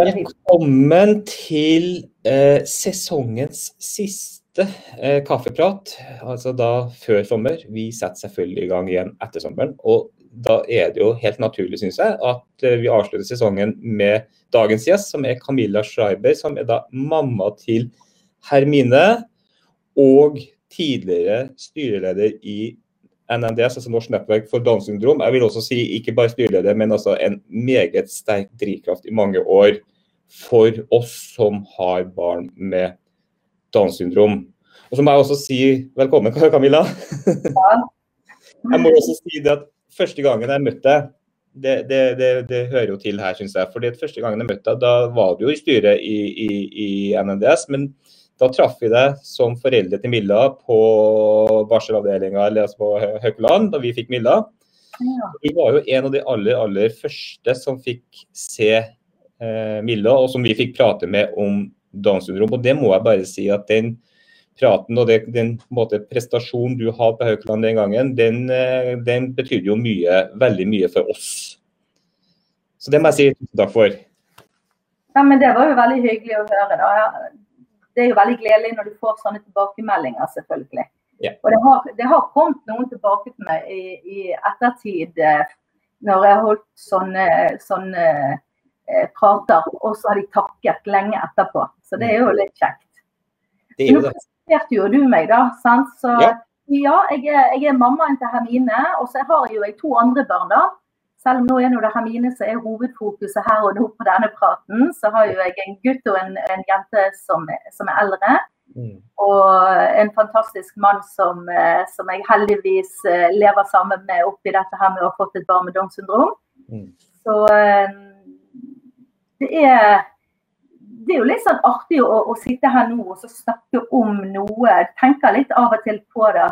Velkommen til eh, sesongens siste eh, kaffeprat, altså da før sommer. Vi setter selvfølgelig i gang igjen etter sommeren. Og da er det jo helt naturlig, syns jeg, at eh, vi avslutter sesongen med dagens gjest, som er Camilla Schreiber, som er da mamma til Hermine og tidligere styreleder i NNDS, altså Norsk nettverk for Downs syndrom. Jeg vil også si ikke bare styreleder, men altså en meget sterk drivkraft i mange år for oss som har barn med Downs syndrom. Og så må jeg også si velkommen, Camilla. Ja. Jeg må også si det at første gangen jeg møtte deg, det, det, det, det, hører jo til her, syns jeg. fordi første gangen jeg møtte deg, da var du jo i styret i, i, i NNDS. Men da traff vi deg som foreldre til Milla på barselavdelinga altså på Haukeland, da vi fikk Milla. Ja. Vi var jo en av de aller, aller første som fikk se eh, Milla, og som vi fikk prate med om Downs syndrom. Og det må jeg bare si at den praten og det, den måte, prestasjonen du hadde på Haukeland den gangen, den, eh, den betydde jo mye, veldig mye for oss. Så det må jeg si takk for. Ja, men Det var jo veldig hyggelig å høre. da. Det er jo veldig gledelig når du får sånne tilbakemeldinger, selvfølgelig. Ja. Og det har, det har, kommet noen tilbake til meg i, i ettertid eh, når jeg har holdt sånne, sånne prater, og så har de takket lenge etterpå. Så det er jo litt kjekt. Det er jo det. Nå presenterte jo du meg, da. sant? Så ja, ja jeg, er, jeg, er, mammaen til Hermine, og så har jeg jo jeg to andre barn, da. Selv om nå er det Hermine som er hovedfokuset her og nå på denne praten, så har jo jeg en gutt og en, en jente som, som, er eldre. Mm. Og en fantastisk mann som, eh, som, jeg heldigvis eh, lever sammen med oppi dette her med å ha fått et barn med Downs syndrom. Mm. Så det er, det er jo litt sånn artig å, å sitte her nå og snakke om noe. tenke tenker litt av og til på det.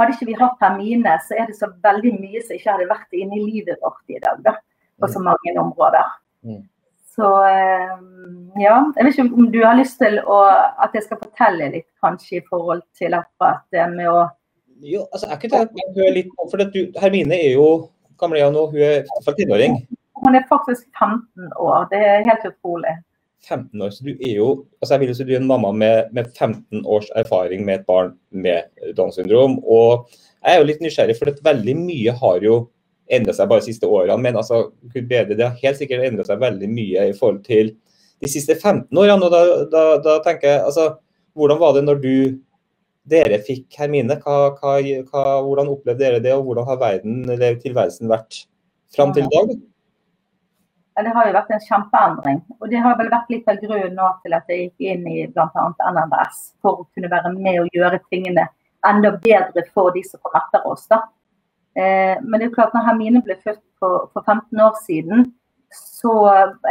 Hadde ikke vi hatt Hermine, så er det så veldig mye som ikke hadde vært inne i livet vårt i dag. Da, på så mange områder. Mm. Så eh, ja, jeg vet ikke om du har lyst til å, at jeg skal fortelle litt kanskje i forhold til akkurat det med å Jo, altså jeg kunne tenkt meg å høre litt for du, Hermine er jo gammel nå, hun er tenåring. Hun er faktisk 15 år. Det er helt utrolig. 15 år, så du er jo altså jeg vil si du er en mamma med, med 15 års erfaring med et barn med Downs syndrom. Og jeg er jo litt nysgjerrig, for veldig mye har jo endret seg bare de siste årene. Men altså, bedre, det har helt sikkert endret seg veldig mye i forhold til de siste 15 årene. og da, da, da tenker jeg, altså, Hvordan var det når du, dere fikk Hermine? Hva, hva, hvordan opplevde dere det, og hvordan har verden eller tilværelsen vært fram til i dag? Det har jo vært en kjempeendring. Og det har vel vært litt av grunnen nå til at jeg gikk inn i bl.a. NMBS, for å kunne være med og gjøre tingene enda bedre for de som kommer etter oss. da. Eh, men det er klart, når Hermine ble født for, for 15 år siden, så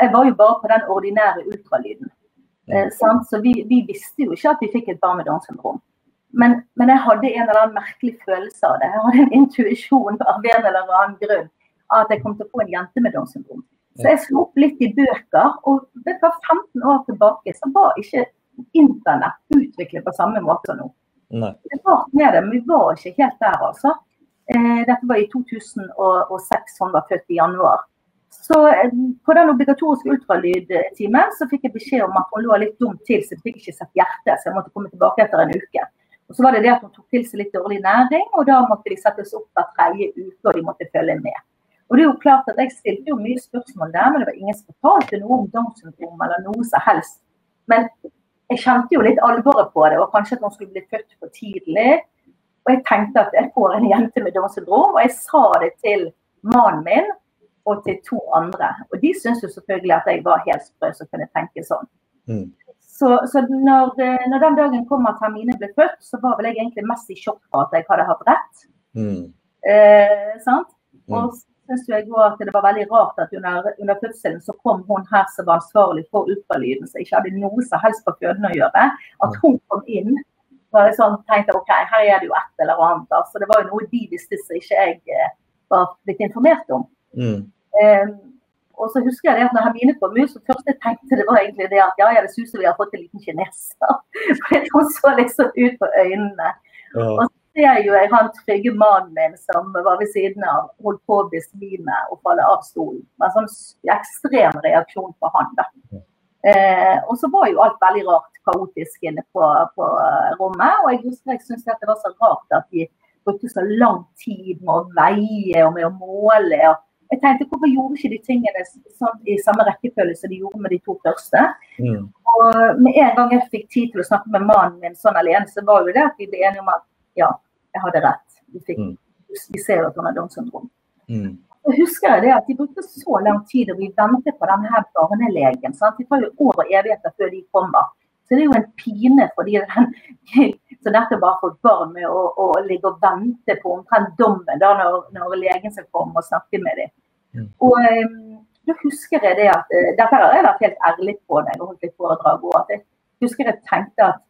jeg var jo bare på den ordinære ultralyden. Eh, så vi, vi, visste jo ikke at vi fikk et barn med Downs syndrom. Men, men, jeg hadde en eller annen merkelig følelse av det. Jeg hadde en intuisjon av en eller annen grunn at jeg kom til å få en jente med Downs syndrom. Så jeg slo opp litt i bøker. Og det var 15 år tilbake så var ikke internett utviklet på samme måte som nå. Nei. Det var med det, men vi var ikke helt der, altså. Eh, dette var i 2006, hun var født i januar. Så eh, på den obligatoriske ultralydtimen så fikk jeg beskjed om at hun lå litt dumt til, så jeg fikk ikke sett hjertet, så jeg måtte komme tilbake etter en uke. Og så var det det at hun tok til seg litt dårlig næring, og da måtte de settes opp hver tredje uke, og de måtte følge med. Og det er jo klart at Jeg stilte jo mye spørsmål der, men det var ingen som fortalte noe om Downs syndrom eller noe som helst. Men jeg kjente jo litt alvoret på det, og kanskje at hun skulle bli født for tidlig. Og jeg tenkte at jeg får en jente med Downs syndrom, og jeg sa det til mannen min og til to andre. Og de syntes jo selvfølgelig at jeg var helt sprø som kunne tenke sånn. Mm. Så, så når, når, den dagen kom at Hermine ble født, så var vel jeg egentlig mest i sjokk for at jeg hadde hatt rett. Mm. Eh, sant? Mm. Og synes jeg at det var veldig rart at under, under, fødselen så kom hun her som var ansvarlig for ultralyden, som ikke hadde noe som helst på føden å gjøre. At hun kom inn var jeg sånn, tenkte ok, her er det jo et eller annet. altså Det var jo noe de visste som ikke jeg eh, var blitt informert om. Mm. Um, og så husker jeg det at når Hermine kom ut, så først jeg tenkte det var egentlig det at ja, ja, det ser vi har fått en liten kineser. For hun så liksom ut på øynene. Ja. Og ser jo jeg han trygge mannen min som var ved siden av, holdt på å besvime og falle av stolen. med en sånn ekstrem reaksjon på han. da. Eh, og så var jo alt veldig rart kaotisk inne på, på rommet. Og jeg husker jeg syntes det var så rart at de brukte så lang tid med å veie og med å måle. og jeg tenkte hvorfor gjorde ikke de tingene sånn i samme rekkefølge som de gjorde med de to første. Mm. Og med en gang jeg fikk tid til å snakke med mannen min sånn alene, så var jo det at vi ble enige om at ja, jeg hadde rett. Vi, fikk, Mm. vi ser jo at han har Downs syndrom. Mm. Jeg husker det at de brukte så lang tid, og vi ventet på denne her barnelegen. Sant? De tar jo år og evigheter før de kommer. Så det er jo en pine for de som nettopp har fått barn med å, å ligge og vente på omtrent dommen da når, når legen skal komme og snakke med dem. Mm. Og da husker jeg det at uh, Dette har jeg vært helt ærlig på når jeg har holdt litt foredrag. Og at jeg husker jeg tenkte at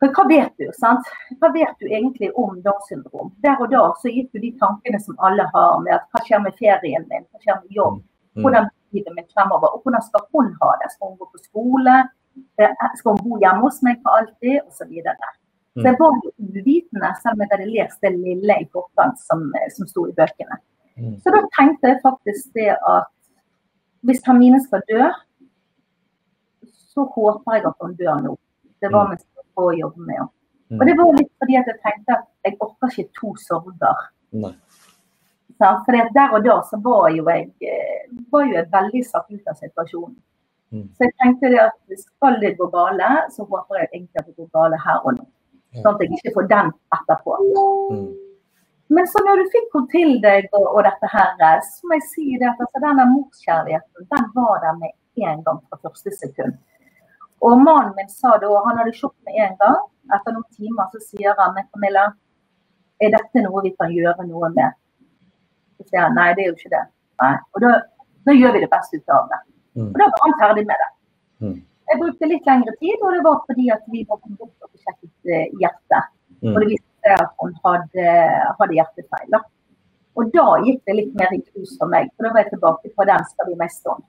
for hva vet du? sant? Hva vet du egentlig om Downs syndrom? Der og da så gikk jo de tankene som alle har med at hva skjer med ferien min, hva skjer med jobb, Mm. hvordan blir det med fremover, og hvordan skal hun ha det? Skal hun gå på skole? Eh, Skal hun bo hjemme hos meg for alltid? Og så videre. Så jeg var jo uvitende, selv om jeg hadde lest det lille i forkant som, som sto i bøkene. Mm. Så da tenkte jeg faktisk det at hvis Hermine skal dø, så håper jeg at hun dør nå. Det var mens var på å jobbe med henne. Og det var litt fordi at jeg tenkte at jeg orker ikke to sorger. Nei. For der og da så var jo jeg, eh, var jo jeg veldig satt ut av situasjonen. Mm. Så jeg tenkte det at skal det gå gale, så håper jeg egentlig at det går gale her og nå. Sånn at jeg ikke får den etterpå. Mm. Men så når du fikk henne til deg og, og dette her, eh, så må jeg si det at altså, denne morskjærligheten, den var der med en gang fra første sekund. Og mannen min sa da, han hadde sjokk med en gang. Etter noen timer så sier han men Camilla, er dette noe vi kan gjøre noe med? Så sier han nei, det er jo ikke det. Nei. Og da, da gjør vi det beste ut av det. Mm. Og da var han ferdig med det. Mm. Jeg brukte litt lengre tid, og det var fordi at vi var på bort og sjekket eh, hjertet. Mm. Og det viste seg at hun hadde, hadde hjertefeil. Og da gikk det litt mer i krus for meg, for da var jeg tilbake på den skal vi mest henne.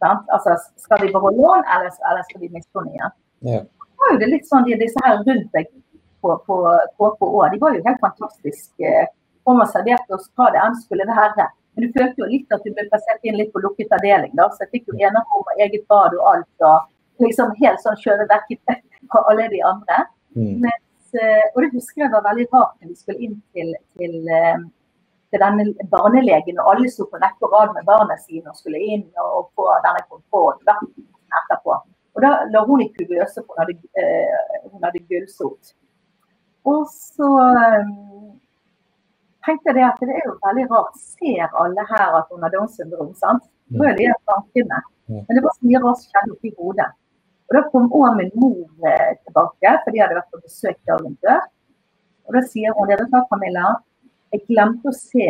Sant? Altså, skal vi beholde lån, eller, eller skal vi miste henne igjen? Ja. Så var jo det litt sånn, de, Disse her rundt deg på, på KK òg, de var jo helt fantastiske. Kom og serverte oss hva det enn skulle være. Men du følte jo litt at du ble plassert inn litt på lukket avdeling. da, Så jeg fikk jo enerom og eget bad og alt. og liksom Helt sånn skjøvet fra alle de andre. Mm. Men, eh, og det husker jeg var veldig rart når vi skulle inn til, til, eh, til denne barnelegen, og alle sto på rekke og rad med barna sine og skulle inn og få denne kontrollen etterpå. Og da lå hun i kuvøse, for hun hadde, eh, hun hadde gullsot. Og så eh, tenkte jeg det at det er jo veldig rart. Ser alle her at hun har Downs syndrom? sant? Det var jo det tankene. Men det var så mye rart som skjedde oppi hodet. Og Da kom òg min mor eh, tilbake, for de hadde vært på besøk dagen før. Og Da sier hun det sa Camilla, jeg glemte å se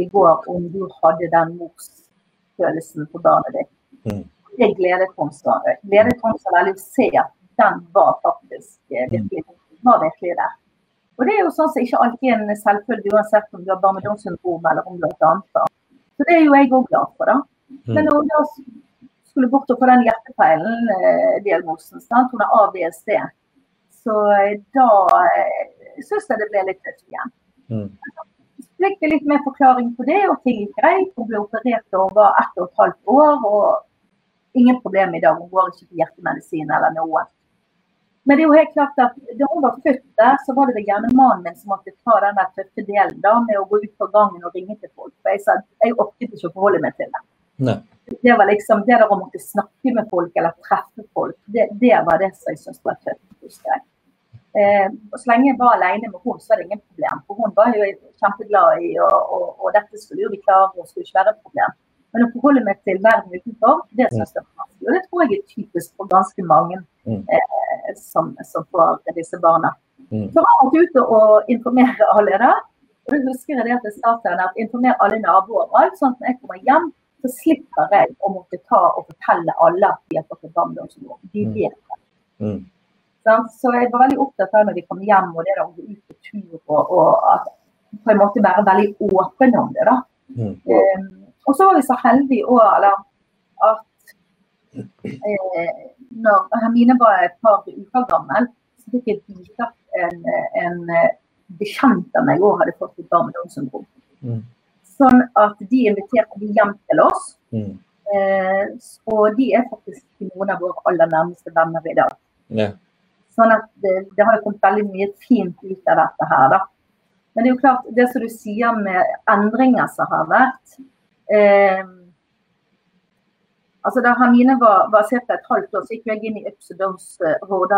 i går om du hadde den morsfølelsen på barnet ditt. Mm. Det gledet hun så gledet så veldig å se at den var faktisk eh, virkelig, var virkelig der. Og Det er jo sånn som ikke alltid er en selvfølge, uansett om du har barn med Downs syndrom eller om du har et annet. Så det er jo jeg òg glad for. da. Men når hun da skulle bort og få den hjertefeilen, eh, diagnosen, sant? hun har ABSD, så eh, da eh, syns jeg det ble litt tøft igjen. Mm. Fikk jeg litt mer forklaring på det, og ting gikk greit. Hun ble operert da hun var ett og et halvt år, og ingen problem i dag. Hun går ikke på hjertemedisin eller noe. Men det er jo helt klart at da hun var født der, så var det vel gjerne mannen min som måtte ta den der tøffe delen da, med å gå ut på gangen og ringe til folk. For jeg sa jeg orket ikke å forholde meg til det. Nei. Det var liksom det der å måtte snakke med folk eller treffe folk, det, det var det som jeg syntes var tøft. Eh, og Så lenge jeg var alene med henne, så var det ingen problem. For hun var jo kjempeglad i, og, og, og dette skulle jo vi klare, og skulle ikke være et problem. Men å forholde meg til verden utenfor, det syns jeg er vanskelig. Og det tror jeg er typisk for ganske mange Mm. eh, som, som får disse barna. Mm. Så har jeg vært ute og informere alle da. Og da husker jeg det at jeg sa til henne at informer alle naboer og alt, sånn at når jeg kommer hjem, så slipper jeg å måtte ta og fortelle alle at de har fått et barndomssyndrom. De Mm. vet det. Mm. Så jeg var veldig opptatt av når vi kom hjem og det å gå ut på tur og, og at på en måte være veldig åpen om det. da. Mm. Um, og så var vi så heldige òg, eller at eh, når Hermine var et par uker gammel, så fikk jeg vite at en, en eh, bekjent av meg òg hadde fått et barn med Downs syndrom. Mm. Sånn at de inviterte de hjem til oss. Mm. Eh, og de er faktisk noen av våre aller nærmeste venner i dag. Ja. Sånn at det, det har jo kommet veldig mye fint ut av dette her, da. Men det er jo klart, det som du sier med endringer som har vært eh, altså Da Hermine var, var ca. et halvt år, så gikk jeg inn i Ups og Downs eh, Og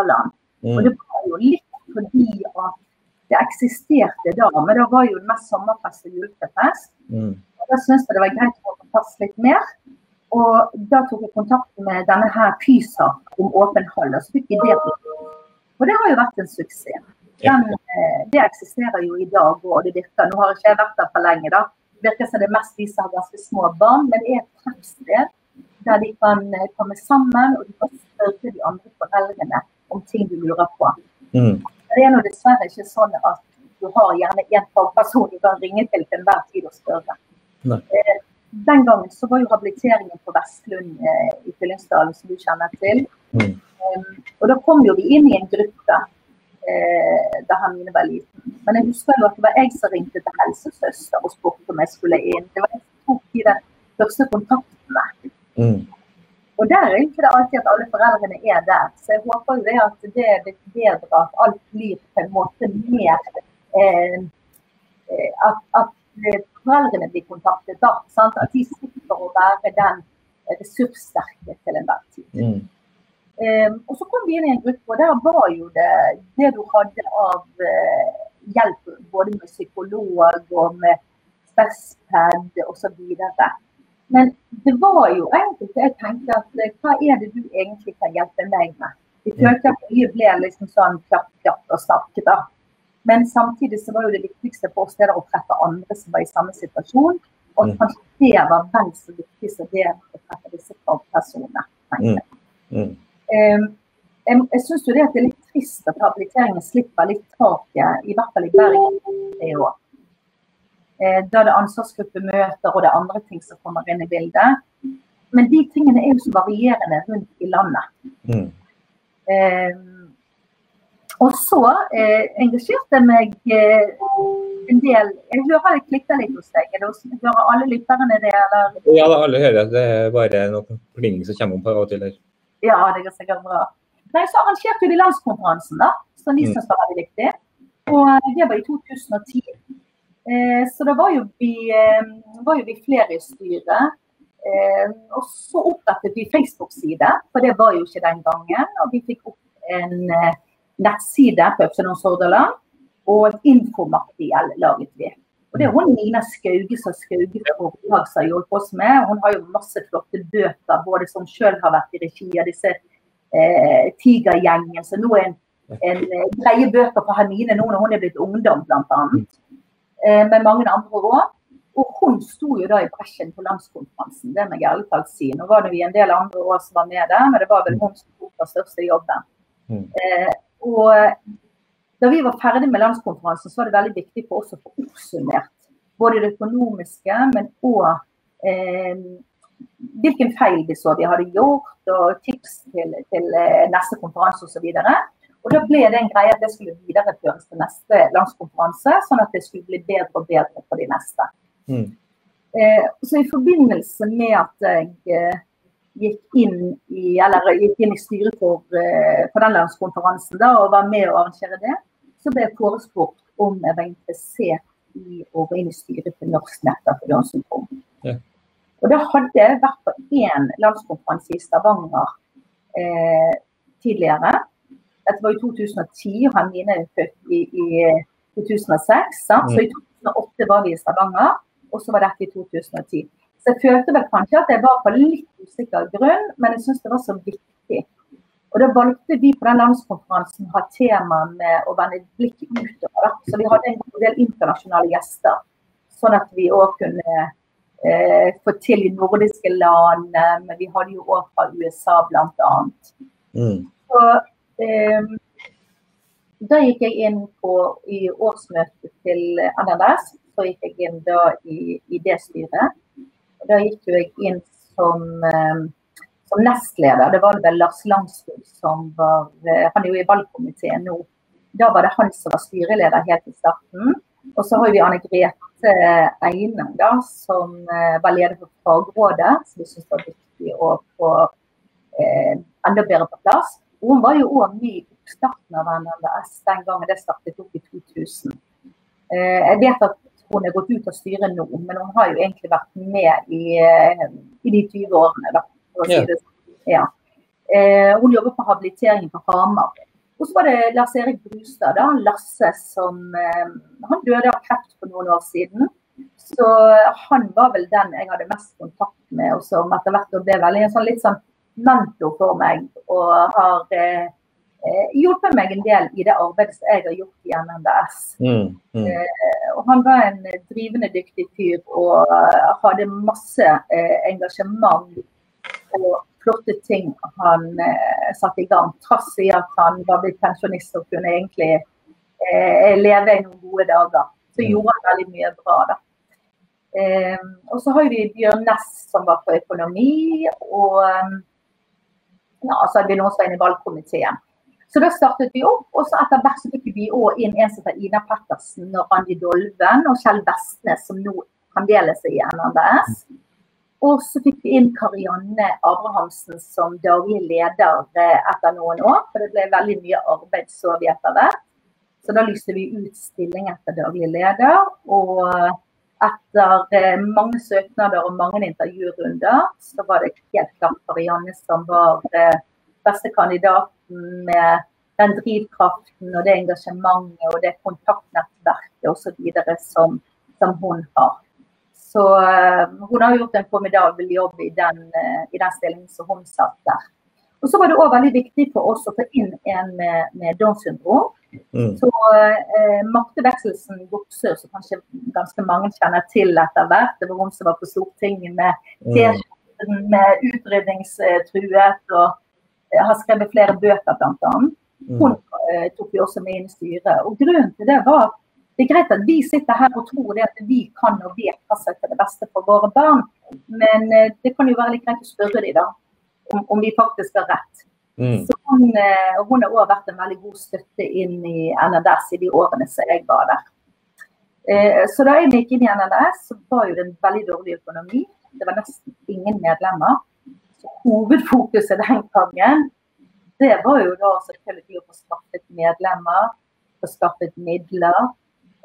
Mm. det var jo litt fordi at det eksisterte da, men det var jo mest sommerfest og julefest. Mm. Og Da syntes jeg det var greit å få plass litt mer. Og da tok jeg kontakt med denne her Pysa om åpen hall, og så fikk vi det på. Og det har jo vært en suksess. Den, eh, det eksisterer jo i dag og det virker. Nå har ikke jeg vært der for lenge, da. Det virker som det er mest de som har ganske små barn, men det er et treffsted der de kan eh, komme sammen og de kan spørre de andre foreldrene om ting du lurer på. Mm. Det er nå dessverre ikke sånn at du har gjerne én fagperson du kan ringe til til enhver tid og spørre. Nei. Eh, Den gangen så var jo habiliteringen på Vestlund i Fyllingsdalen, som du kjenner til. Mm. Um, og da kom jo vi inn i en gruppe eh, da Hermine var liten. Men jeg husker jo at det var jeg som ringte til helsesøster og spurte om jeg skulle inn. Det var jeg som tok de første kontaktene. Mm. Og der er ikke det alltid at alle foreldrene er der. Så jeg håper jo det at det er blitt bedre, at alt blir på en måte mer eh, eh, at, at eh, foreldrene blir kontaktet da. Sant? At de slipper å være den eh, ressurssterke til enhver tid. Mm. Eh, og så kom vi inn i en gruppe, og der var jo det det du hadde av eh, hjelp både med psykolog og med Spesped osv. Men det var jo enkelte jeg tenkte at eh, hva er det du egentlig kan hjelpe meg med? Vi følte at mye ble liksom sånn klapp, klapp og snakke, da. Men samtidig så var jo det viktigste for oss det å treffe andre som var i samme situasjon. Og Mm. kanskje det var vel så viktig som det å treffe disse fagpersonene. jeg. Mm. Eh, jeg jeg syns det det er litt trist at habiliteringen slipper litt taket, i hvert fall i Bergen i år. Eh, da det er ansvarsgruppemøter og det er andre ting som kommer inn i bildet. Men de tingene er jo så varierende rundt i landet. Mm. Eh, og så eh, engasjerte jeg meg eh, en del Jeg hører det klikker litt hos deg. Er det Hører alle lytterne det, eller? Ja, alle hører at det er bare noe pling som kommer om av og til her. Ja, det går sikkert bra. Nei, så arrangerte vi landskonferansen, da, som vi Mm. syntes var veldig viktig. Og eh, det var i 2010. Eh, så da var jo vi, eh, var jo vi flere i styret. Eh, og så opprettet vi Facebook-side, for det var jo ikke den gangen. Og vi fikk opp en eh, nettside på Øpsedons Hordaland, og et infomateriell laget vi. Og det er hun Nina Skauge som Skauge Forlag har hjulpet oss med. Hun har jo masse flotte bøker, både som sjøl har vært i regi av disse eh, Tigergjengen, som nå er en, en eh, greie bøker på Hermine nå når hun er blitt ungdom, bl.a. Eh, men mange andre òg. Og hun sto jo da i bresjen på landskonferansen, det må jeg ærlig talt si. Nå var det vi en del andre år som var med der, men det var vel hun som tok den største jobben. Mm. Eh, og da vi var ferdig med landskonferansen, så var det veldig viktig for oss å få oppsummert både det økonomiske, men òg eh, hvilken feil vi så vi hadde gjort, og tips til, til eh, neste konferanse osv. Og da ble det en greie at det skulle videreføres til neste landskonferanse, sånn at det skulle bli bedre og bedre for de neste. Mm. Eh, så i forbindelse med at jeg eh, gikk inn i, eller gikk inn i styret for, eh, for den landskonferansen da, og var med å arrangere det, så ble jeg forespurt om jeg var interessert i å gå inn i styret til Norsk nettverk for Downs syndrom. Ja. Og da hadde jeg vært på én landskonferanse i Stavanger eh, tidligere. Dette var i 2010, og Hermine er født i, i 2006. Sant? Så i 2008 var vi i Stavanger, og så var dette i 2010. Så jeg følte vel kanskje at jeg var på litt usikker grunn, men jeg syns det var så viktig. Og da valgte vi på den landskonferansen å ha tema med å vende et blikk utover. Så vi hadde en del internasjonale gjester, sånn at vi òg kunne eh, få til de nordiske landene, men vi hadde jo òg fra USA bl.a. Mm. Så eh, da gikk jeg inn på i årsmøtet til NRS, så gikk jeg inn da i, i det styret. Da gikk jo jeg inn som, eh, som nestleder. Det var vel Lars Langsrud som var eh, Han er jo i valgkomiteen nå. Da var det han som var styreleder helt i starten. Og så har vi Anne Grete Eine, da, som eh, var leder for fagrådet, som vi syns var viktig å få eh, enda bedre på plass. Og hun var jo òg ny i oppstarten av NLS den gangen det startet opp i 2000. Eh, jeg vet at hun er gått ut av styret nå, men hun har jo egentlig vært med i, eh, i de 20 årene. Da, for å si det. sånn. Ja. Eh, hun jobber på habilitering på Hamar. Og så var det Lars Erik Brustad, da, Lasse, som eh, Han døde av kreft for noen år siden. Så han var vel den jeg hadde mest kontakt med, og som etter hvert ble veldig en sånn litt sånn mentor for meg. Og har eh, eh, hjulpet meg en del i det arbeidet som jeg har gjort i NNDS. Mm, mm. Eh, og han var en drivende dyktig fyr og eh, hadde masse eh, engasjement og flotte ting han eh, satte i gang, trass i at han var blitt pensjonist og kunne egentlig eh, leve i noen gode dager. Så Mm. gjorde han veldig mye bra, da. Eh, og så har vi Bjørn Næss som var på økonomi, og eh, ja, så hadde vi noen som var inne i valgkomiteen. Så da startet vi opp, og så etter hvert så fikk vi òg inn en som heter Ina Pettersen og Randi Dolven og Kjell Vestnes, som nå fremdeles er i NRDS. Og så fikk vi inn Karianne Abrahamsen som daglig leder eh, etter noen år, for det ble veldig mye arbeid så vi etter hvert. Så da lyste vi ut stilling etter daglig leder. Og etter eh, mange søknader og mange intervjurunder, så var det helt klart Karianne som var beste beste kandidaten med den drivkraften og det engasjementet og det kontaktnettverket osv. Som, som hun har. Så eh, hun har gjort en formidabel jobb i den, eh, i den stillingen som hun satt der. Og så var det òg veldig viktig for oss å ta inn en med, med Downs syndrom. Mm. Så eh, Marte Wexelsen Goksør, som kanskje ganske mange kjenner til etter hvert, det var hun som var på Stortinget med Mm. T-skjorten med utrydningstruet og har skrevet flere bøker bl.a. Hun eh, tok vi også med inn i styret. Og Grunnen til det var det er greit at vi sitter her og tror at vi kan og vet hva som er til det beste for våre barn, men eh, det kan jo være litt greit å spørre dem da, om, om vi faktisk har rett. Mm. Så hun, eh, hun har også vært en veldig god støtte inn i NRDS i de årene som jeg var der. Eh, Så da jeg gikk inn i NRDS, så var jo det en veldig dårlig økonomi. Det var nesten ingen medlemmer. Hovedfokuset den gangen, det var jo da selvfølgelig å få skaffet medlemmer, få skaffet midler.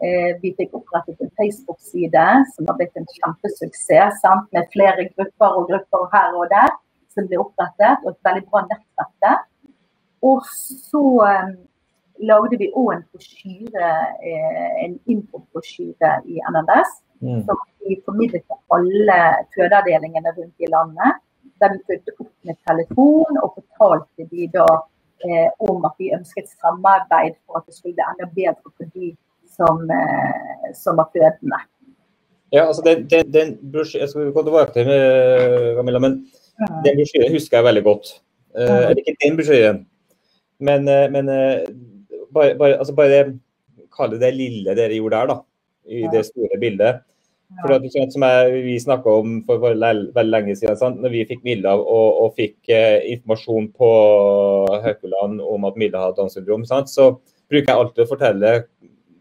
Eh, Vi fikk opprettet en Facebook-side som har blitt en kjempesuksess. Sant? Med flere grupper og grupper her og der som ble opprettet, og et veldig bra nettverk der. Og så eh, lagde vi òg en brosjyre, eh, en infobrosjyre i NNS, Mm. som vi formidlet til alle fødeavdelingene rundt i landet. Der vi fulgte opp med telefon og fortalte de da eh, om at vi ønsket samarbeid for at det skulle bli enda bedre for de som, eh, som var fødende. Ja, altså den, den, den brosjyren, Jeg skal gå tilbake til med Camilla, men Mm. den brosjyren husker jeg veldig godt. Eh, Mm. Ikke den brosjyren, men, eh, men eh, bare, bare, altså bare kalle det lille dere gjorde der, da. I det store bildet. For at, som jeg, Vi snakka om for, veldig lenge siden, sant? når vi fikk Milla og, og fikk eh, informasjon på Haukeland om at Milla hadde Downs syndrom, sant? så bruker jeg alltid å fortelle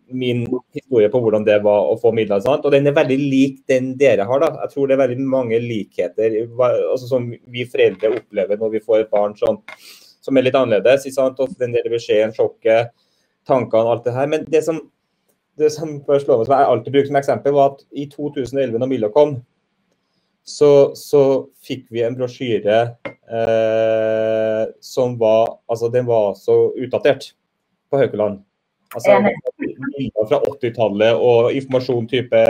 min historie på hvordan det var å få Milla. Sant? Og den er veldig lik den dere har. da. Jeg tror det er veldig mange likheter altså, som vi foreldre opplever når vi får et barn som, som er litt annerledes. sant? Og den der beskjeden, sjokket, tankene, alt det her. Men det som det som først meg, som jeg alltid bruker som eksempel, var at i 2011, når Milla kom, så, så fikk vi en brosjyre eh, som var Altså, den var så utdatert på Haukeland. Altså, bilder fra 80-tallet og informasjon type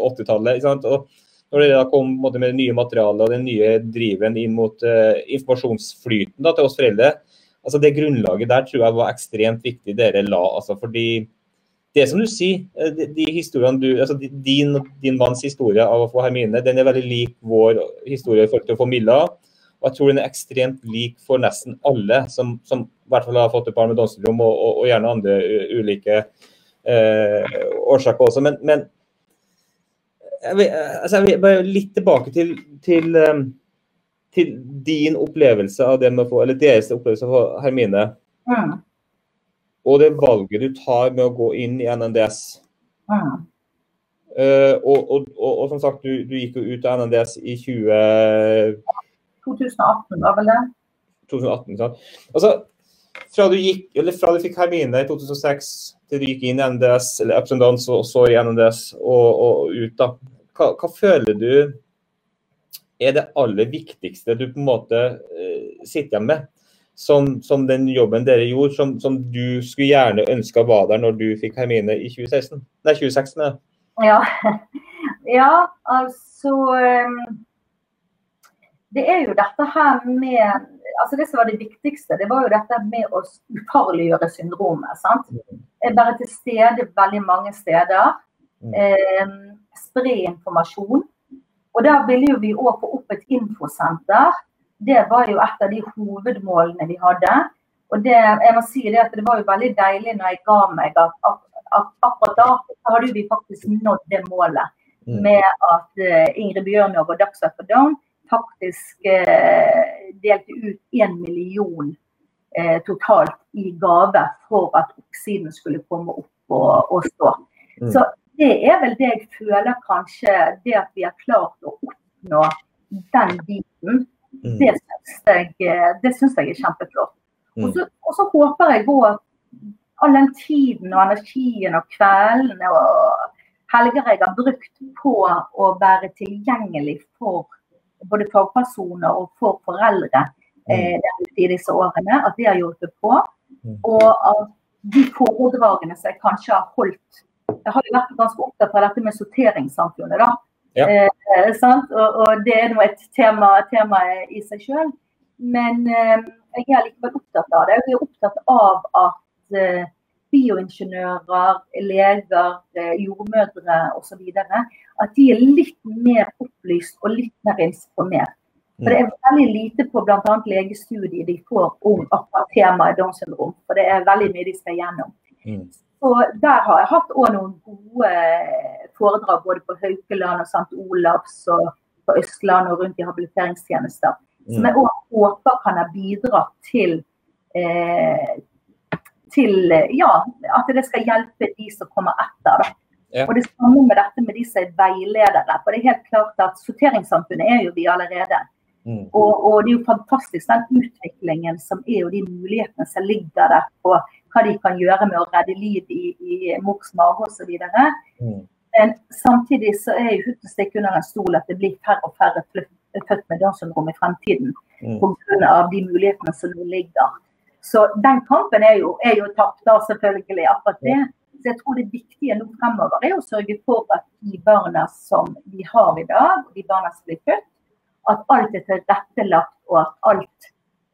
80-tallet. ikke sant? Og når det da kom måte, med det nye materialet og den nye driven inn mot eh, informasjonsflyten da, til oss foreldre, altså det grunnlaget der tror jeg var ekstremt viktig dere la. altså fordi det som du sier, eh, de, historiene du, altså din, din manns historie av å få Hermine, den er veldig lik vår historie i forhold til å få Milla. Og jeg tror den er ekstremt lik for nesten alle som, som i hvert fall har fått et barn med Downs syndrom, og, og, og gjerne andre ulike eh, årsaker også. Men, men jeg, vil, altså jeg vil bare litt tilbake til, til, eh, til din opplevelse av det med å få, eller deres opplevelse av Hermine. Mm. Og det valget du tar med å gå inn i NNDS, Mm. Uh, og, og, og, og som sagt, du, du gikk jo ut av NNDS i 20... 2018 var vel det? 2018. Sant? Altså, fra du, gikk, eller fra du fikk Hermine i 2006 til du gikk inn i NDS, eller Ups and Downs, og så i NDS og, og ut, da. Hva, hva, føler du er det aller viktigste du på en måte uh, sitter igjen med? Som, som, den jobben dere gjorde, som, som du skulle gjerne ønska var der når du fikk Hermine i 2016? Nei, 2016. Ja. Ja, ja altså um, Det er jo dette her med altså Det som var det viktigste, det var jo dette med å ufarliggjøre syndromet. sant? Være til stede veldig mange steder. Eh, spre informasjon. Og der ville jo vi òg få opp et infosenter. Det var jo et av de hovedmålene vi hadde. Og det, jeg må si det at det var jo veldig deilig når jeg ga meg at, at at akkurat da hadde vi faktisk nådd det målet. Mm. Med at uh, Ingrid Bjørnov og Dagsnytt for Down faktisk uh, delte ut én million uh, totalt i gave for at oppsiden skulle komme opp og, og stå. Mm. Så det er vel det jeg føler kanskje Det at vi har klart å oppnå den biten, mm. det syns jeg, jeg, er kjempeflott. Mm. Og, så, og så håper jeg òg at all den tiden og energien og kveldene og helger jeg har brukt på å være tilgjengelig for både fagpersoner og for foreldre mm. eh, i disse årene, at det har hjulpet på. Og at de foredragene som jeg kanskje har holdt Jeg har jo vært ganske opptatt av dette med sorteringssamfunnet, da. Ja. Eh, og, og, det er nå et tema, tema, i seg sjøl. Men eh, jeg er likevel opptatt av det. Jeg er opptatt av at Eh, bioingeniører, leger, eh, jordmødre osv. At de er litt mer opplyst og litt mer informert. For Det er veldig lite på bl.a. legestudiet de får om akkurat temaet Downs syndrom. For det er veldig mye de skal gjennom. Mm. Så Der har jeg hatt noen gode eh, foredrag både på Haukeland og St. Olavs og på Østlandet og rundt i habiliteringstjenester. Som mm. jeg òg håper kan ha bidratt til eh, til ja, at det skal hjelpe de som kommer etter. Da. Ja. Og Det samme med dette med de som er veiledere. For det er helt klart at Sorteringssamfunnet er jo vi allerede. Mm. Og, og, det er jo fantastisk den utviklingen som er og de mulighetene som ligger der på hva de kan gjøre med å redde liv i, i mors mage osv. Mm. Men samtidig så er jo uten å stikke under en stol at det blir færre og færre født med Downs syndrom i fremtiden. Mm. Pga. de mulighetene som nå ligger. Så den kampen er jo, er jo tapt, da selvfølgelig. akkurat det. Så jeg tror det viktige nå fremover er å sørge for at de barna som vi har i dag, de barna som blir født, at alt er tilrettelagt og at alt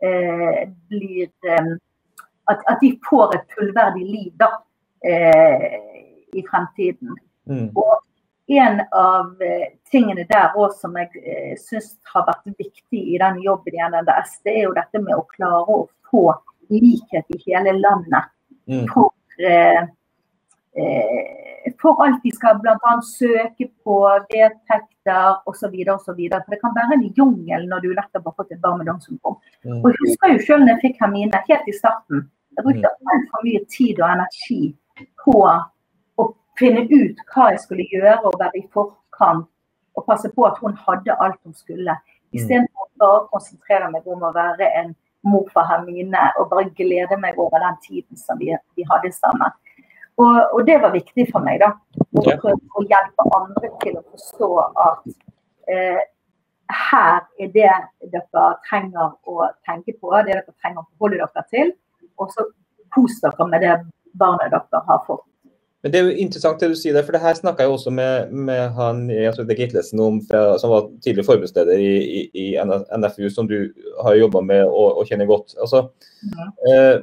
eh, blir eh, at, at, de får et fullverdig liv da, eh, i fremtiden. Mm. Og en av eh, tingene der også som jeg eh, syns har vært viktig i den jobben i NNDS, det er jo dette med å klare å få likhet i hele landet. Mm. For, eh, for alt de skal bl.a. søke på vedtekter osv. osv. For det kan være en jungel når du nettopp har fått et barn med Downs syndrom. Mm. Og jeg husker jo selv når jeg fikk Hermine, helt i starten. Jeg brukte mm. altfor mye tid og energi på å finne ut hva jeg skulle gjøre og være i forkant og passe på at hun hadde alt hun skulle. Mm. Istedenfor bare å konsentrere meg om å være en mor for Hermine og bare glede meg over den tiden som vi, vi hadde sammen. Og, og, det var viktig for meg, da. Å prøve å hjelpe andre til å forstå at eh, her er det dere trenger å tenke på, det dere trenger å forholde dere til. Og så kos dere med det barnet dere har fått. Men Det er jo interessant det du sier der, for det her snakka jeg også med, med han Gitlesen om, fra, som var tidligere forbundsleder i, i, i, NFU, som du har jobba med og, og, kjenner godt. Altså, mm. eh,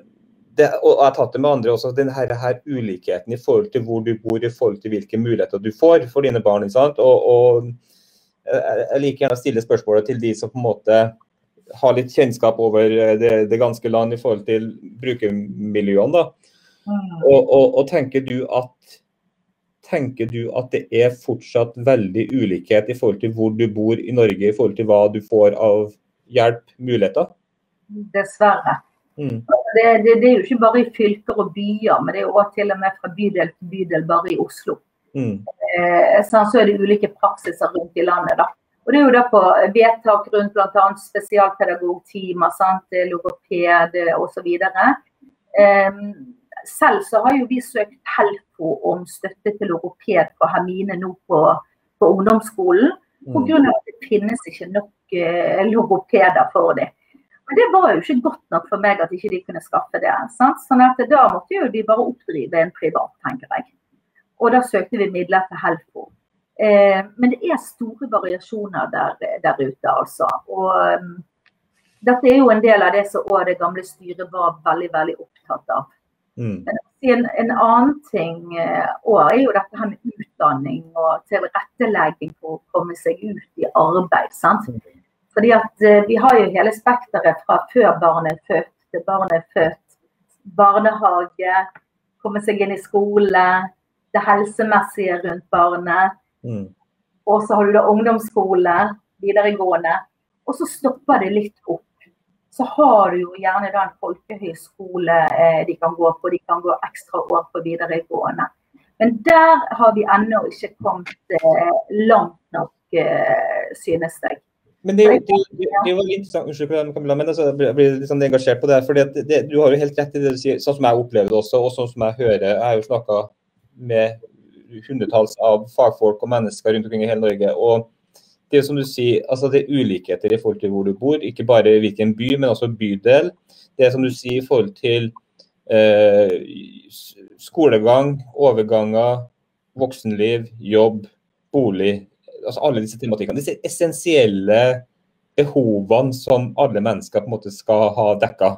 det, og jeg har tatt det med andre også, denne her, her, ulikheten i forhold til hvor du bor, i forhold til hvilke muligheter du får for dine barn. Og, og, Jeg liker gjerne å stille spørsmålet til de som på en måte har litt kjennskap over det, det ganske land i forhold til brukermiljøene. da Mm. Og, og, og, tenker du at tenker du at det er fortsatt veldig ulikhet i forhold til hvor du bor i Norge, i forhold til hva du får av hjelp, muligheter? Dessverre. Mm. Det, det, det, er jo ikke bare i fylker og byer, men det er også til og med fra bydel til bydel bare i Oslo. Mm. Eh, sånn, så er det ulike praksiser rundt i landet. da. Og Det er jo da på vedtak rundt bl.a. spesialpedagogtimer, sant? logoped osv. Eh, selv så har jo vi søkt Helfo om støtte til logoped på Hermine nå på, på ungdomsskolen. Mm. Pga. at det finnes ikke nok eh, logopeder for dem. Men det var jo ikke godt nok for meg at ikke de kunne skaffe det. Sant? Sånn at Da måtte jo de bare oppdrive en privat, tenker jeg. Og da søkte vi midler til Helfo. Eh, men det er store variasjoner der, der ute, altså. Og um, dette er jo en del av det som også det gamle styret var veldig, veldig opptatt av. Mm. En, en annen ting òg også er jo dette her med utdanning og tilrettelegging for å komme seg ut i arbeid. sant? Fordi at eh, Vi har jo hele spekteret fra før barnet er født til barnet er født. Barnehage, komme seg inn i skole, det helsemessige rundt barnet. Mm. Og så har du da ungdomsskole, videregående. Og så stopper det litt opp. Så har du jo gjerne da en folkehøyskole eh, de kan gå på. De kan gå ekstra år på videregående. Men der har vi ennå ikke kommet eh, langt nok, eh, synes jeg. Men det, det, det, det var interessant, unnskyld Camilla, men altså, jeg blir- litt sånn engasjert på det. fordi det, Du har jo helt rett i det du sier, sånn som jeg opplever det også, og sånn som jeg hører. Jeg har jo snakka med hundretalls av fagfolk og mennesker rundt omkring i hele Norge. og det er som du sier, altså det er ulikheter i forhold til hvor du bor, ikke bare hvilken by, men også bydel. Det er som du sier i forhold til eh, skolegang, overganger, voksenliv, jobb, bolig. Altså Alle disse tematikkene. Disse essensielle behovene som alle mennesker på en måte skal ha dekka.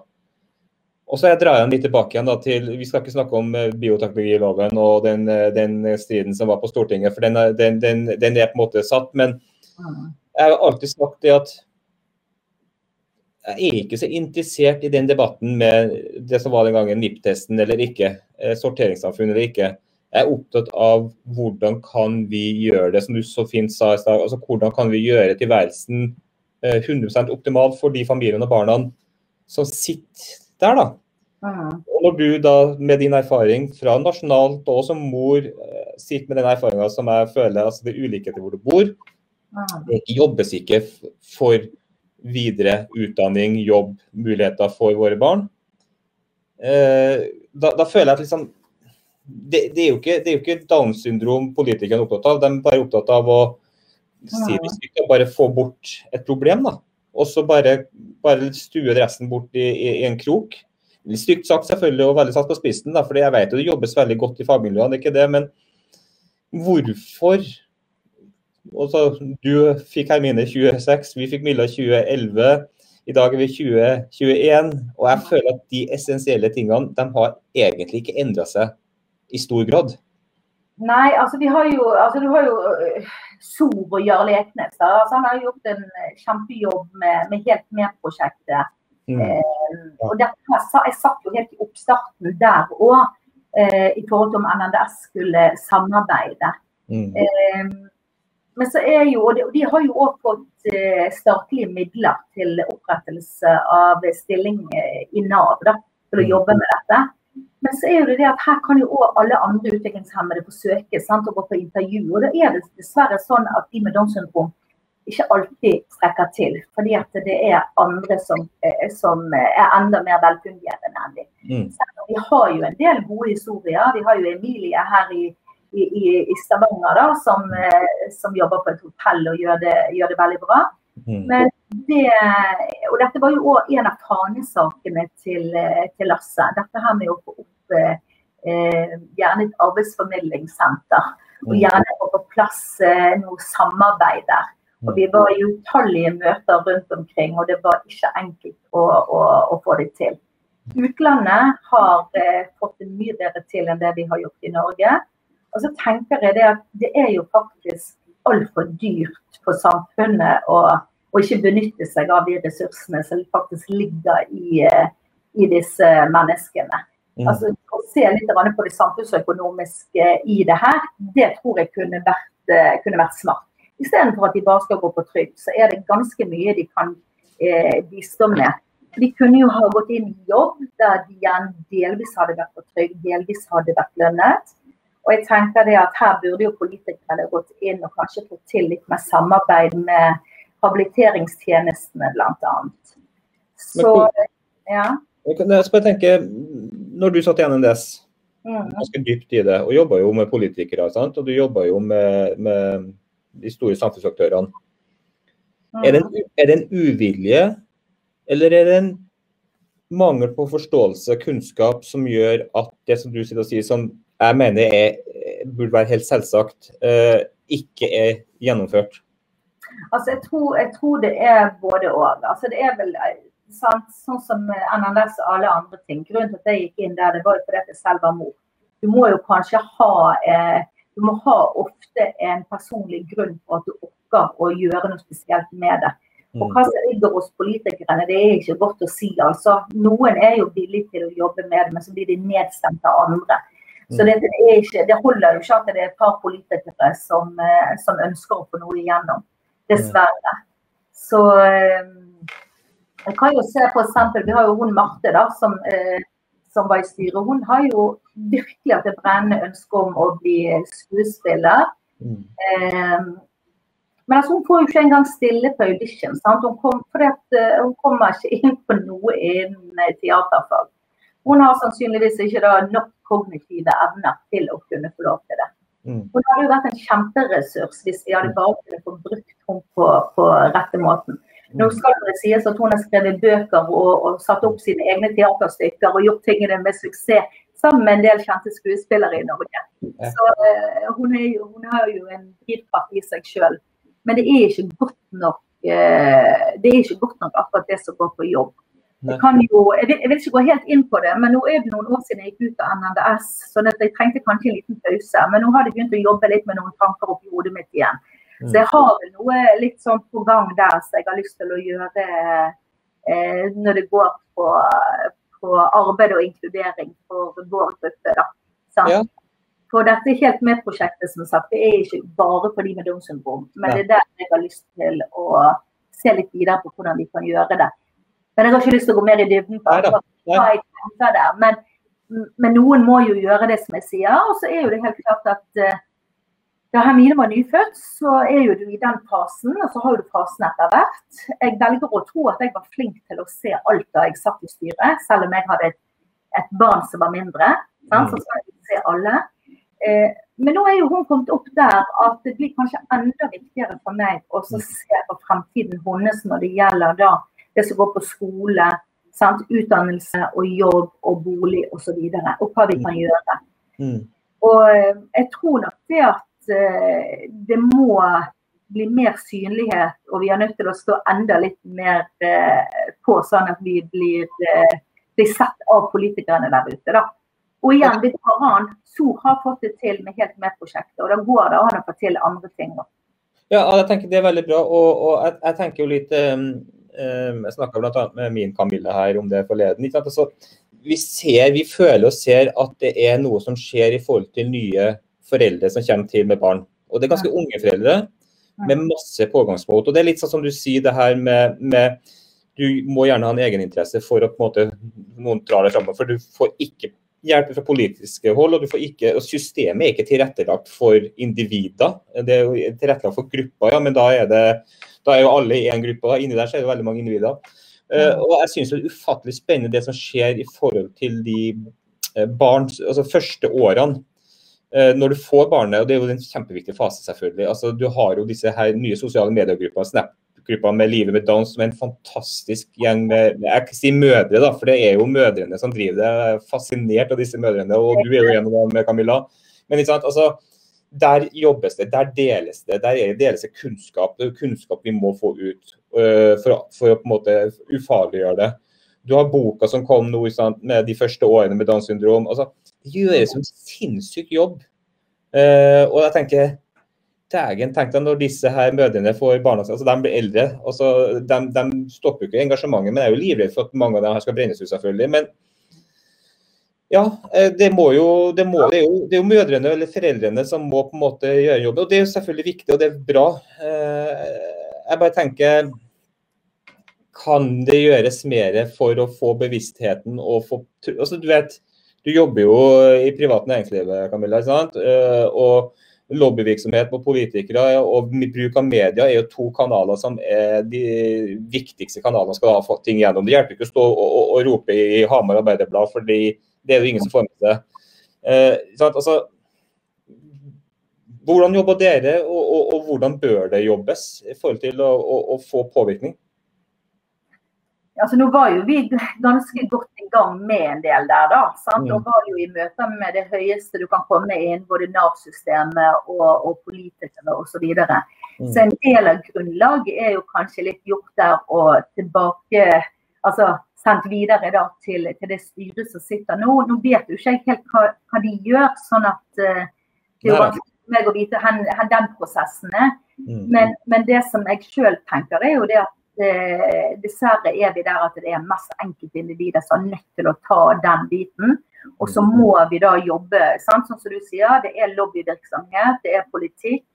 Og så jeg drar jeg litt tilbake igjen da, til Vi skal ikke snakke om eh, bioteknologiloven og den, eh, den striden som var på Stortinget, for den den, den, den er på en måte satt. men jeg har alltid sagt det at jeg er ikke så interessert i den debatten med det som var den gangen NIP-testen eller ikke, eh, sorteringssamfunn eller ikke. Jeg er opptatt av hvordan kan vi gjøre det, som du så fint sa i stad. Altså, hvordan kan vi gjøre tilværelsen eh, 100% optimal for de familiene og barna som sitter der, da. Og når du da med din erfaring fra nasjonalt og som mor eh, sitter med den erfaringa som jeg føler, altså det er ulikheter hvor du bor, det jobbes ikke for videre utdanning, jobb, muligheter for våre barn. Eh, da, da føler jeg at liksom det, det, er jo ikke, det er jo ikke Downs syndrom politikerne er opptatt av. De er bare opptatt av å si det vi og bare få bort et problem. da. Og så bare, bare stue resten bort i, i, i en krok. Litt stygt sagt selvfølgelig, og veldig satt på spissen, da, for jeg vet jo det jobbes veldig godt i fagmiljøene, ikke det, men hvorfor også, Du fikk Hermine 26, vi fikk Milla 2011. I dag er vi 2021. Og jeg føler at de essensielle tingene de har egentlig ikke endra seg i stor grad. Nei, altså vi har jo altså Du har jo Sor Sov og Jarl Eknes. Altså, han har jo gjort en øh, kjempejobb med, med Helt med-prosjektet. Mm. Eh, og dette, jeg satt jo helt i oppstarten der òg, eh, i forhold til om NNDS skulle samarbeide. Mm. Eh, men så er jo, og de, de har jo òg fått eh, statlige midler til opprettelse av stilling eh, i Nav da, til å Mm. jobbe med dette. Men så er jo det det at her kan jo òg alle andre utviklingshemmede få søke sant, og gå på intervju. Og da er det dessverre sånn at de med Downs syndrom ikke alltid strekker til. Fordi at det er andre som, eh, som er enda mer velfungerende enn de. Mm. Vi har jo en del gode historier. Vi har jo Emilie her i, i, i- i Stavanger da, som, eh, som jobber på et hotell og gjør det, gjør det veldig bra. Mm. Men det, og dette var jo òg en av fanesakene til, eh, til Lasse. Dette her med å få opp eh, eh, gjerne et arbeidsformidlingssenter. Og Mm. gjerne få på plass eh, noe samarbeid der. Og vi var i utallige møter rundt omkring, og det var ikke enkelt å, å, å få det til. Utlandet har eh, fått det mye bedre til enn det vi har gjort i Norge. Og så tenker jeg det at det er jo faktisk altfor dyrt for samfunnet å, og, ikke benytte seg av de ressursene som faktisk ligger i, eh, i disse menneskene. Mm. Altså, å se litt på det samfunnsøkonomiske i det her, det tror jeg kunne vært, eh, kunne vært smart. Istedenfor at de bare skal gå på trygd, så er det ganske mye de kan eh, bistå med. De kunne jo ha gått inn i jobb der de igjen delvis hadde vært på trygd, delvis hadde vært lønnet. Og jeg tenker det at Her burde jo politikerne gått inn og kanskje fått til litt mer samarbeid med habiliteringstjenestene bl.a. Så, ja. Jeg skal tenke, Når du satt i NNDS, mm. ganske dypt i det, og jobba jo med politikere, sant? og du jobba jo med, med, de store samfunnsaktørene. Mm. Er, det en, er det en uvilje, eller er det en mangel på forståelse kunnskap som gjør at det som du sier som jeg mener er, burde være helt selvsagt, eh, ikke er gjennomført? Altså, jeg tror, jeg tror det er både og. Altså, det er vel eh, sant, sånn som NNS og alle andre ting. Grunnen til at jeg gikk inn der, det var jo fordi jeg selv var mor. Du må jo kanskje ha eh, du må ha ofte en personlig grunn for at du orker å gjøre noe spesielt med det. Og hva som ligger hos politikerne, det er ikke godt å si. altså. Noen er jo villige til å jobbe med det, men så blir de nedstemt av andre. Så det, det, ikke, det, holder jo ikke at det er et par politikere som, eh, som ønsker å få noe igjennom. Dessverre. Så eh, jeg kan jo se på eksempel, Vi har jo hun Marte da, som, eh, som var i styret. Hun har jo virkelig hatt et brennende ønske om å bli skuespiller. Mm. Eh, men altså, hun får jo ikke engang stille på audition. Hun, kom, at, hun, kommer ikke inn på noe innen teaterfag. Hun har sannsynligvis ikke nok kognitive evner til å kunne få lov til det. Mm. Hun hadde jo vært en kjemperessurs hvis vi hadde bare kunnet få brukt henne på, på, rette måten. Nå mm. skal det sies at hun har skrevet bøker og, og satt opp sine egne teaterstykker og gjort tingene med suksess sammen med en del kjente skuespillere i Norge. Så uh, hun, jo, hun, har jo en drivkraft i seg sjøl. Men det er ikke godt nok uh, det er ikke godt nok akkurat det som går på jobb. Jeg, jo, jeg, vil, jeg, vil, ikke gå helt inn på det, men nå er det noen år siden jeg gikk ut av NNDS. Så jeg trengte kanskje en liten pause. Men nå har jeg begynt å jobbe litt med noen tanker oppi hodet mitt igjen. Mm. Så jeg har vel noe litt sånn på gang der som jeg har lyst til å gjøre eh, når det går på, på, arbeid og inkludering for vår gruppe. da. Ja. For dette Helt med-prosjektet som sagt, det er ikke bare for de med Downs syndrom, men ja. det er der jeg har lyst til å se litt videre på hvordan vi kan gjøre det. Men jeg har ikke lyst til å gå mer i dybden på hva jeg tenker der. Men, men, noen må jo gjøre det som jeg sier. Og så er jo det helt klart at uh, da Hermine var nyfødt, så er jo du i den fasen, og så har du fasen etter hvert. Jeg velger å tro at jeg var flink til å se alt da jeg satt i styret, selv om jeg hadde et, et barn som var mindre. Sant? Så skal jeg se alle. Eh, men nå er jo hun kommet opp der at det blir kanskje enda viktigere for meg å se på fremtiden hennes når det gjelder da det som går på skole, sant? utdannelse og jobb og bolig osv. Og, så videre, og hva vi kan gjøre. Mm. Og eh, jeg tror nok det at uh, det må bli mer synlighet, og vi er nødt til å stå enda litt mer uh, på, sånn at vi blir, uh, blir, sett av politikerne der ute. da. Og igjen, vi tar an. SOR har fått det til med Helt med-prosjektet, og da går det an å få til andre ting. Da. Ja, jeg tenker det er veldig bra. Og, og jeg, jeg, tenker jo litt um, jeg snakka bl.a. med min Camilla her om det forleden. Altså, vi, ser, vi føler og ser at det er noe som skjer i forhold til nye foreldre som kommer til med barn. Og det er ganske unge foreldre med masse pågangsmot. Og det er litt sånn som du sier det her med, med du må gjerne ha en egeninteresse for å på en måte noen drar deg framover. For du får ikke hjelp fra politiske hold, og, du får ikke, og systemet er ikke tilrettelagt for individer. Det er tilrettelagt for grupper, ja, men da er det da er jo alle i én gruppe. og Inni der så er det veldig mange individer. Uh, og jeg synes det er ufattelig spennende det som skjer i forhold til de barns altså første årene. Uh, når du får barnet, og det er jo en kjempeviktig fase, selvfølgelig. altså Du har jo disse her nye sosiale mediegruppene, Snap-gruppa med Livet med Downs, som er en fantastisk gjeng med Jeg kan si mødre, da, for det er jo mødrene som driver det. Jeg er fascinert av disse mødrene, og du er jo en av dem, Camilla. Men ikke sant, altså der jobbes det, der deles det. Der er deles det kunnskap. Det er kunnskap vi må få ut uh, for, for, å på en måte ufarliggjøre det. Du har boka som kom nå sant, med de første årene med Downs syndrom. Altså, det gjøres en sinnssyk jobb. Uh, og jeg tenker Dægen, tenk deg når disse her mødrene får barna sine, altså de blir eldre. Altså, de, de stopper jo ikke engasjementet, men jeg er jo livredd for at mange av dem skal brennes ut, selvfølgelig. men ja, eh, det, jo, det, må, det, er jo, det, er jo, mødrene eller foreldrene som må på en måte gjøre jobben. Og det er jo selvfølgelig viktig, og det er bra. Eh, jeg bare tenker Kan det gjøres mer for å få bevisstheten og få altså du vet, Du jobber jo i privat næringsliv, Camilla. sant? Eh, og lobbyvirksomhet mot politikere og bruk av media er jo to kanaler som er de viktigste kanalene skal ha fått ting gjennom. Det hjelper ikke å stå og, og, og rope i Hamar Arbeiderblad, fordi det er jo ingen som får med seg. Eh, altså, hvordan jobber dere, og, og, og, hvordan bør det jobbes i forhold til å, å få påvirkning? altså Nå var jo vi ganske godt i gang med en del der. da, sant? Mm. Og var jo i møter med det høyeste du kan komme inn, både Nav-systemet og, og politikere osv. Så, videre. Mm. så en del av grunnlaget er jo kanskje litt gjort der og tilbake altså sendt videre da, til, til det styret som sitter nå. Nå vet jo ikke jeg helt hva, hva de gjør, sånn at uh, det er vanskelig for meg å vite hvor den prosessen er. Mm. Men, men det som jeg sjøl tenker, er jo det at uh, dessverre er vi der at det er mest enkeltindivider som er nødt til å ta den biten. Og så må vi da jobbe, sant? sånn som du sier, det er lobbyvirksomhet, det er politikk.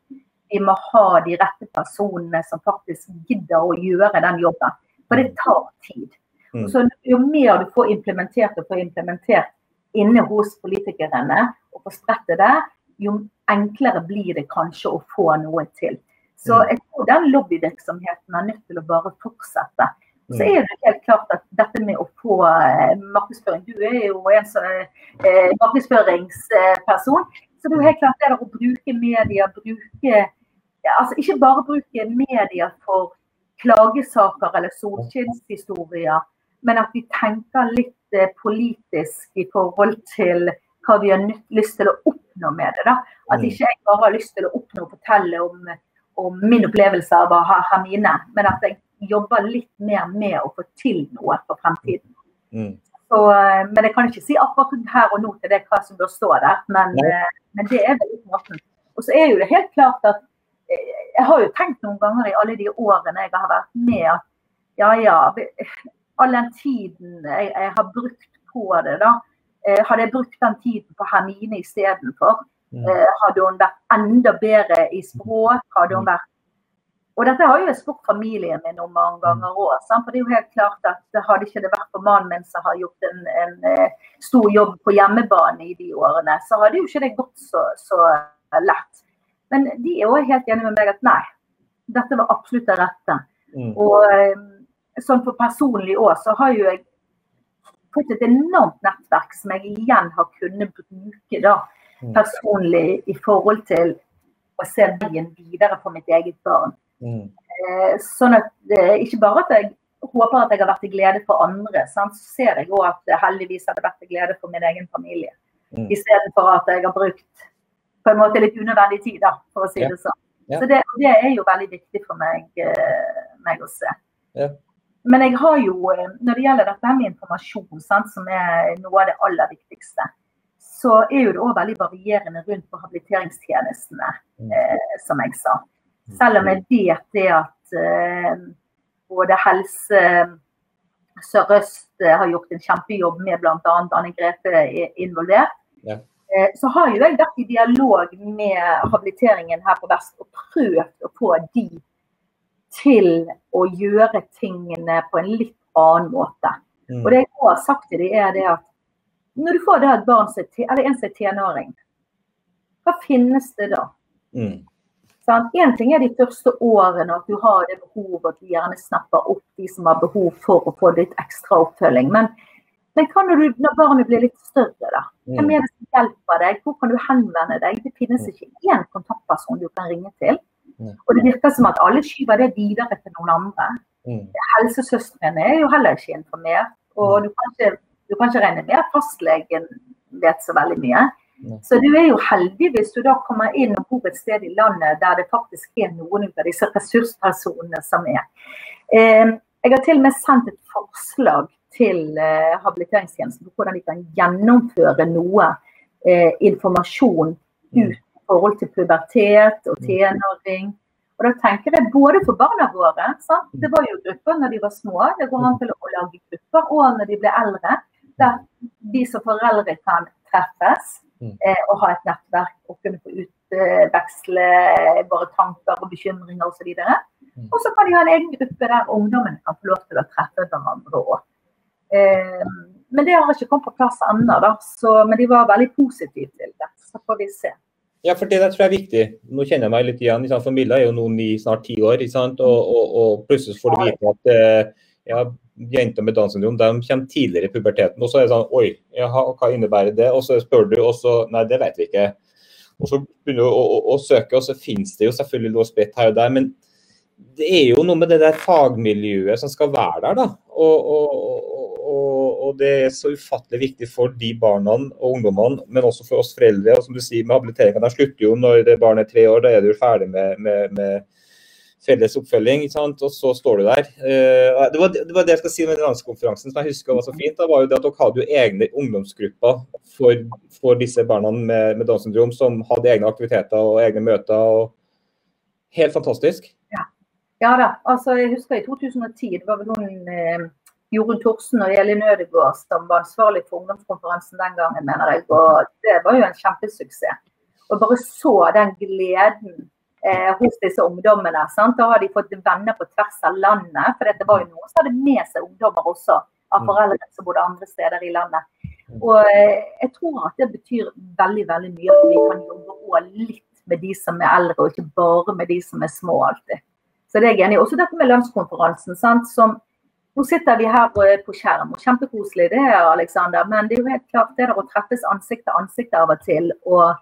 Vi må ha de rette personene som faktisk gidder å gjøre den jobben. For det tar tid. Mm. Og så jo mer du får implementert og får implementert inne hos politikerne, og får spredt det der, jo enklere blir det kanskje å få noe til. Så Mm. jeg tror den lobbyvirksomheten er nødt til å bare fortsette. Så Mm. er det helt klart at dette med å få eh, markedsføring Du er jo en sånn eh, markedsføringsperson. Så det er jo helt klart det å bruke media, bruke altså Ikke bare bruke media for klagesaker eller solskinnshistorier, men at vi tenker litt eh, politisk i forhold til hva vi har lyst til å oppnå med det. da. At Mm. ikke jeg bare har lyst til å oppnå og fortelle om, om min opplevelse av å ha Hermine, men at jeg jobber litt mer med å få til noe for fremtiden. Mm. Så, eh, men jeg kan ikke si akkurat her og nå til det hva som bør stå der, men, eh, men det er veldig måten. Og så er jo det helt klart at jeg har jo tenkt noen ganger i alle de årene jeg har vært med at ja ja, all den tiden jeg, jeg har brukt på det, da. eh, Hadde jeg brukt den tiden på Hermine istedenfor, Mm. eh, hadde hun vært enda bedre i språk. hadde hun vært og dette har jo jeg spurt familien min om mange ganger òg. For det er jo helt klart at det hadde ikke det vært for mannen min som har gjort en, en eh, stor jobb på hjemmebane i de årene, så hadde jo ikke det gått så, så lett. Men de er òg helt enige med meg at nei, dette var absolutt det rette. Mm. Og eh, sånn for personlig òg, så har jo jeg fått et enormt nettverk som jeg igjen har kunnet bruke da, Mm. personlig i forhold til å se veien videre for mitt eget barn. Mm. Eh, Sånn at Ikke bare at jeg håper at jeg har vært til glede for andre, sant? så ser jeg òg at det heldigvis har vært til glede for min egen familie. Mm. Istedenfor at jeg har brukt på en måte litt unødvendig tid, da, for å si Ja. det sånn. Ja. Så det, det er jo veldig viktig for meg, eh, meg å se. Ja. Men jeg har jo, eh, når det gjelder dette med informasjon, sant, som er noe av det aller viktigste, så er jo det òg veldig varierende rundt på habiliteringstjenestene, Mm. eh, som jeg sa. Selv om jeg vet det at eh, både Helse Sør-Øst eh, har gjort en kjempejobb med bl.a. Anne Grete er involvert. Ja. Eh, Så har jo jeg vært i dialog med habiliteringen her på Vest og prøvd å få de til å gjøre tingene på en litt annen måte. Mm. Og det jeg har sagt til dem er det at når du får da et barn som er eller en som er tenåring, hva finnes det da? Mm. Sant? En ting er de første årene at du har det behovet at du gjerne snapper opp de som har behov for å få litt ekstra oppfølging. Men, men hva når, du, når barnet blir litt større, da? Hvem Mm. er det som hjelper deg? Hvor kan du henvende deg? Det finnes ikke én kontaktperson du kan ringe til. Nei. Og det virker som at alle skyver det videre til noen andre. Mm. Helsesøstrene er jo heller ikke informert. Og du kan ikke, du kan ikke regne med at fastlegen vet så veldig mye. Nei. Så du er jo heldig hvis du da kommer inn og bor et sted i landet der det faktisk er noen av disse ressurspersonene som er. Eh, jeg har til og med sendt et forslag til eh, habiliteringstjenesten på hvordan de kan gjennomføre noe eh, informasjon ut Mm. i forhold til pubertet og Mm. tenåring. Og da tenker jeg både for barna våre. Sant? Det var jo grupper når de var små. Det går an til å lage grupper. Og når de blir eldre, der de som foreldre kan treffes Mm. eh, og ha et nettverk og kunne få utveksle våre tanker og bekymringer osv. Mm. Og så kan de ha en egen gruppe der ungdommen kan få lov til å treffe hverandre òg. Eh, men det har ikke kommet på plass ennå, men de var veldig positive til det. Så får vi se. Ja, for det der tror jeg er viktig. Nå kjenner jeg meg litt igjen. Liksom, for Milla er jo nå ni, snart ti år, og, og, og, plutselig får du vite at eh, ja, jenter med Downs syndrom de kommer tidligere i puberteten. Og så er det sånn Oi, jaha, hva innebærer det? Og så spør du, og så Nei, det vet vi ikke. Og så begynner du å, å, å søke, og så finnes det jo selvfølgelig noe spredt her og der. men det er jo noe med det der fagmiljøet som skal være der. da, og, og, og, og det er så ufattelig viktig for de barna og ungdommene, men også for oss foreldre. og som du sier med Habiliteringa den slutter jo når barnet er tre år, da er du ferdig med, med, med felles oppfølging. ikke sant, Og så står du der. Eh, det var, det var det jeg skal si med landskonferansen som jeg husker var så fint. da, var jo det at Dere hadde jo egne ungdomsgrupper for, for disse barna med, med Downs syndrom, som hadde egne aktiviteter og egne møter. og Helt fantastisk. Ja. Da. altså Jeg husker i 2010, det var vel noen eh, Jorunn Thorsen og Elin Ødegaard som var ansvarlig for ungdomskonferansen den gangen, mener jeg. Og det var jo en kjempesuksess. Og bare så den gleden eh, hos disse ungdommene. Sant? Da har de fått venner på tvers av landet. For det var jo noen som hadde med seg ungdommer også, av mm. foreldre som bodde andre steder i landet. Og eh, jeg tror at det betyr veldig, veldig mye at vi kan jobbe litt med de som er eldre, og ikke bare med de som er små alltid. Så det er jeg enig i. Også dette med lønnskonferansen. Sant? Som, nå sitter vi her på skjerm, og kjempekoselig det er, Alexander. Men det er jo helt klart det der å treffes ansikt til ansikt av og til. Og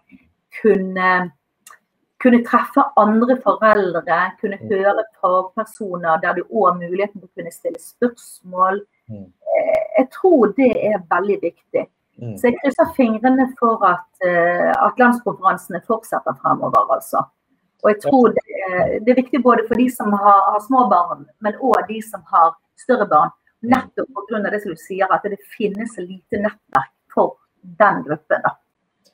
kunne, kunne treffe andre foreldre, kunne mm. høre fagpersoner der du òg har muligheten til å kunne stille spørsmål. Mm. Eh, jeg tror det er veldig viktig. Mm. Så jeg krysser fingrene for at, eh, at landskonferansene fortsetter fremover, altså. Og jeg tror det det er viktig både for de som har, har små barn, men òg de som har større barn. Nettopp pga. det som du sier, at det finnes lite nettverk for den gruppen. da.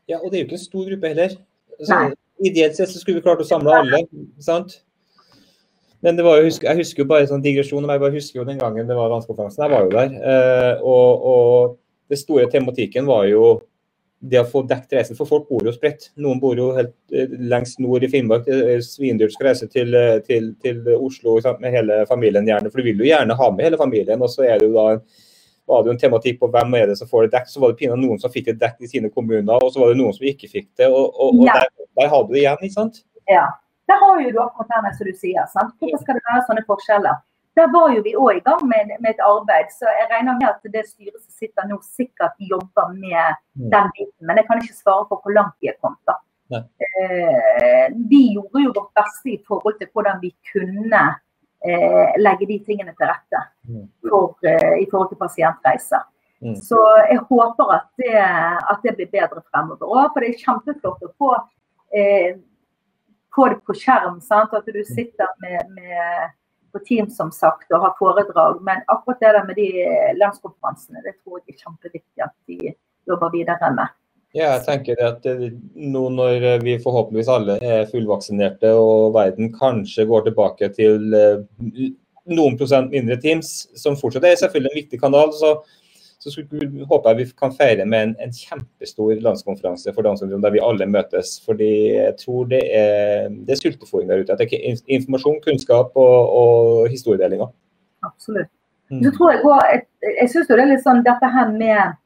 Ja, og det er jo ikke en stor gruppe heller. Så, ideelt sett så skulle vi klart å samle alle. sant? Men det var jo, jeg husker jo bare sånn digresjon, jeg bare husker jo den gangen det var landskonferansen. Jeg var jo der. Eh, og, og det store tematikken var jo det å få dekket reisen. For folk bor jo spredt. Noen bor jo helt eh, lengst nord i Finnmark. Svindyrt skal reise til, eh, til, til Oslo med hele familien gjerne. For du vil jo gjerne ha med hele familien. Og så er det jo da var det jo en tematikk på hvem er det som får det dekket. Så var det pinadø noen som fikk det dekket i sine kommuner, og så var det noen som ikke fikk det. Og, og, og ja. der, der har du det igjen, ikke sant? Ja. Der har jo du akkurat det som du sier. sant? Hvorfor skal det være sånne forskjeller? Der var jo vi òg i gang med, med, et arbeid, så jeg regner med at det styret som sitter nå, sikkert jobber med mm. den biten. Men jeg kan ikke svare på hvor langt vi er kommet. da. Eh, vi gjorde jo vårt beste i forhold til hvordan vi kunne eh, legge de tingene til rette mm. for, eh, i forhold til pasientreiser. Mm. Så jeg håper at det, at det blir bedre fremover òg. For det er kjempeflott å få, eh, få det på skjerm. Sant? At du sitter med, med på Teams som sagt og ha foredrag. Men akkurat det der med de landskonferansene, det tror jeg er kjempeviktig at de jobber videre med. Ja, jeg tenker at nå når vi forhåpentligvis alle er fullvaksinerte og verden kanskje går tilbake til eh, noen prosent mindre Teams, som fortsatt er selvfølgelig en viktig kanal, så så skulle, håper jeg vi kan feire med en, en kjempestor landskonferanse for Downs syndrom, der vi alle møtes. fordi jeg tror det er, det er sultefòring der ute. Det er informasjon, kunnskap og, og historiedelinger. Absolutt. Mm. Så tror Jeg jeg, jeg synes det er litt sånn dette her med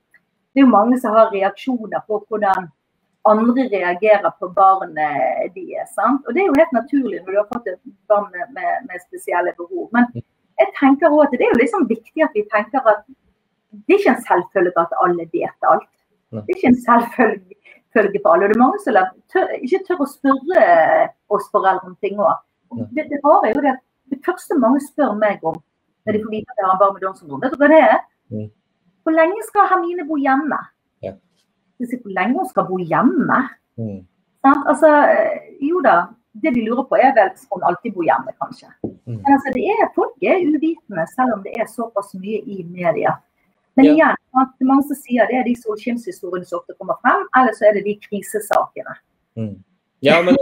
Det er jo mange som har reaksjoner på hvordan andre reagerer på barnet deres. sant? Og Det er jo helt naturlig når du har fått et barn med, med spesielle behov. Men jeg tenker også at det er jo liksom viktig at vi tenker at det er ikke en selvfølge at alle vet alt. Det er ikke en selvfølge for alle. Og det er mange som tør, ikke tør å spørre oss foreldre om ting òg. Det, det rare er jo det det første mange spør meg om når de får vite at jeg har barn med Downs syndrom, vet du hva det er? Hvor lenge skal Hermine bo hjemme? Ja. Hvor lenge hun skal bo hjemme? Mm. Altså, jo da, det de lurer på er vel skal hun alltid bo hjemme, kanskje. Mm. Men altså, det er, folk er uvitende, selv om det er såpass mye i media. Men igjen, det er mange som sier det er de solskinnshistoriene som ofte kommer frem, eller så er det de krisesakene. Mm. Ja, men,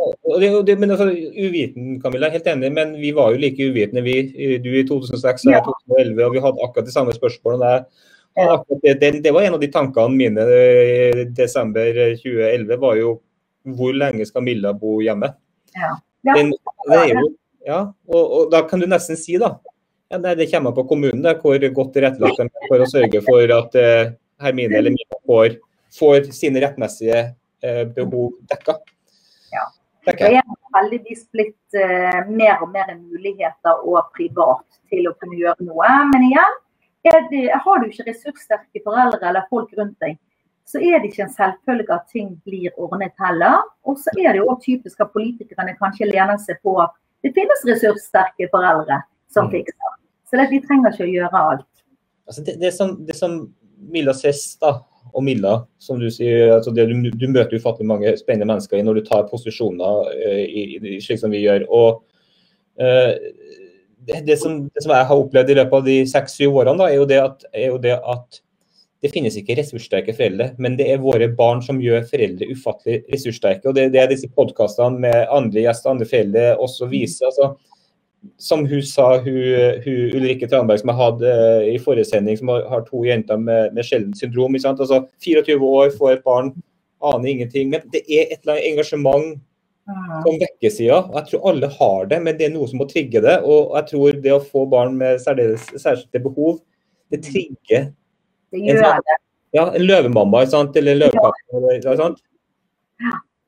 det, men altså, uviten, Camilla, helt enig, men vi var jo like uvitende, vi. Du i 2006 og jeg i 2011, og vi hadde akkurat de samme spørsmålene der. Det, det, det, var en av de tankene mine i desember 2011, var jo hvor lenge skal Milla bo hjemme? Ja. Den, jo, ja og, og, da kan du nesten si, da, Ja, nei, det kommer på kommunen det, hvor godt tilrettelagt de er for å sørge for at eh, Hermine eller Mina får, får sine rettmessige eh, behov dekka. Ja. Det er heldigvis blitt eh, mer og mer muligheter og privat til å kunne gjøre noe. Men igjen, det, har du ikke ressurssterke foreldre eller folk rundt deg, så er det ikke en selvfølge at ting blir ordnet heller. Og så er det jo typisk at politikerne kanskje lener seg på at det finnes ressurssterke foreldre som Mm. fikser. Så de trenger ikke å gjøre alt. Altså det, det, som, det som Milla Cess da, og Milla, som du sier, altså det, du, du møter ufattelig mange spennende mennesker når du tar posisjoner eh, i, i, slik som vi gjør. og uh, det, som, det som jeg har opplevd i løpet av de seks-syv årene, da, er jo, at, er jo det at det finnes ikke ressurssterke foreldre, men det er våre barn som gjør foreldre ufattelig ressurssterke. og Det, det er disse podkastene med andre gjester, andre foreldre også viser. altså som hun sa, hun, hun Ulrikke Tranberg som jeg hadde eh, i forrige sending, som har, to jenter med, med sjeldent syndrom. Altså 24 år, får et barn, aner ingenting. Men det er et eller annet engasjement som vekkes i henne. Jeg tror alle har det, men det er noe som må trigge det. Og jeg tror det å få barn med særskilte behov, det trigger Det gjør det. ja, en løvemamma eller en løvepappa. sant?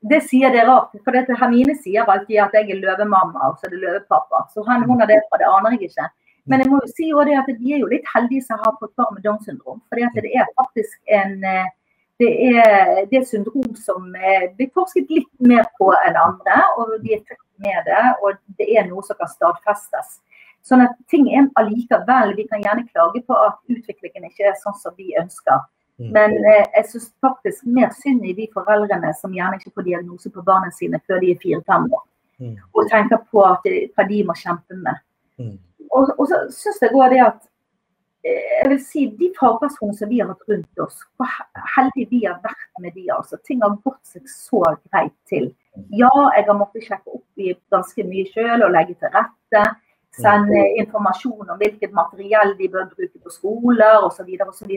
Det sier det rart. For dette, Hermine sier alltid at jeg er løvemamma, og så er det løvepappa. Så han, hun har det fra det aner jeg ikke. Men jeg må jo si også det at de er jo litt heldige som har fått barn med Downs syndrom. For det er faktisk en eh, det er det syndrom som eh, blir forsket litt mer på enn andre. Og de er født med det, og det er noe som kan stadfestes. Sånn at ting er allikevel Vi kan gjerne klage på at utviklingen ikke er sånn som vi ønsker. Mm. Men eh, jeg syns faktisk mer synd i de foreldrene som gjerne ikke får diagnose på barna sine før de er fire-fem år. Mm. Og tenker på at hva de må kjempe med. Mm. Og, og så syns jeg òg det at eh, jeg vil si De fagpersonene som vi har hatt rundt oss, hvor he- heldige vi har vært med de. altså. Ting har gått seg så greit til. Ja, jeg har måttet sjekke opp i ganske mye sjøl og legge til rette. Sende informasjon om hvilket materiell de bør bruke på skoler osv. osv.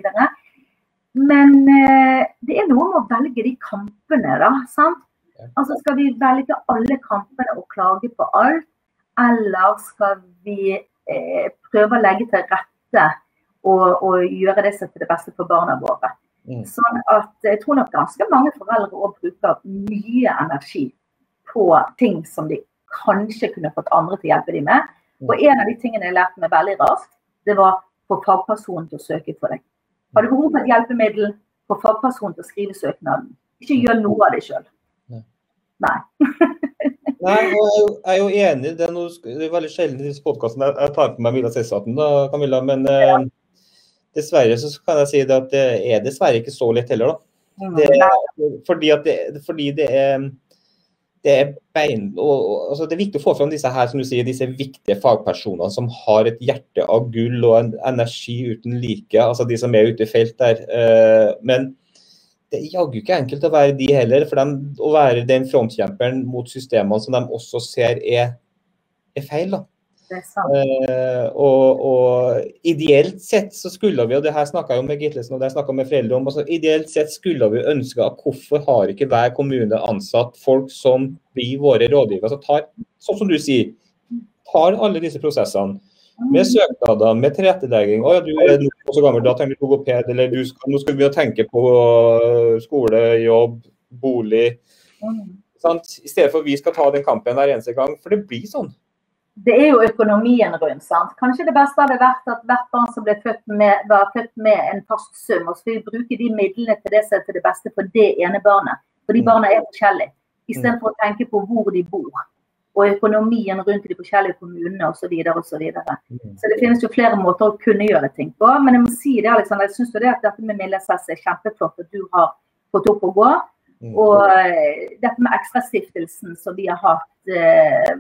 Men eh, det er noe med å velge de kampene, da. sant? Altså Skal vi velge alle kampene og klage på alt, eller skal vi eh, prøve å legge til rette og, og gjøre det som er det beste for barna våre? Mm. Sånn at Jeg tror nok ganske mange foreldre òg bruker mye energi på ting som de kanskje kunne fått andre til å hjelpe dem med. Og en av de tingene jeg lærte meg veldig raskt, det var få fagpersonen til å søke for deg. Har du behov for et hjelpemiddel, få fagperson til å skrive søknaden. Ikke gjør noe av det sjøl. Nei. Nei. Jeg er jo- enig. Det er, noe, det er veldig sjelden i disse podkastene jeg, tar på meg Milla Sessaten, da, Camilla. Men eh, dessverre så kan jeg si det at det er dessverre ikke så lett heller, da. Det, fordi, det, fordi det er det er bein, og, og, altså det er viktig å få fram disse her, som du sier, disse viktige fagpersonene som har et hjerte av gull og en energi uten like. altså De som er ute i felt der. Uh, men det er jaggu ikke enkelt å være de heller. for dem, Å være den frontkjemperen mot systemene som de også ser er, er feil. da. Eh, og, og ideelt sett så skulle vi, og det her snakka jeg med Gitlesen og det jeg med foreldre om, altså ideelt sett skulle vi ønske at hvorfor har ikke hver kommune ansatt folk som blir våre rådgivere, som tar, sånn som du sier, tar alle disse prosessene. Med søknader, med tilrettelegging. Å ja, du er så gammel, da trenger du logoped. Eller du skal, nå skal vi jo tenke på øh, skole, jobb, bolig. Mm. Sant? I stedet for at vi skal ta den kampen hver eneste gang. For det blir sånn. Det er jo økonomien rundt. sant? Kanskje det beste hadde vært at hvert barn som ble født med, var født med en fast sum, og så vil vi bruke de midlene til det som er til det beste for det ene barnet. For de Mm. barna er forskjellige. Istedenfor å tenke på hvor de bor. Og økonomien rundt de forskjellige kommunene osv. Så, videre, og så, videre. så det finnes jo flere måter å kunne gjøre ting på. Men jeg må si det, Alexander, jeg syns det at dette med Mille SS er kjempeflott at du har fått opp og gå. Mm. Og eh, dette med Ekstrastiftelsen som vi har hatt, eh,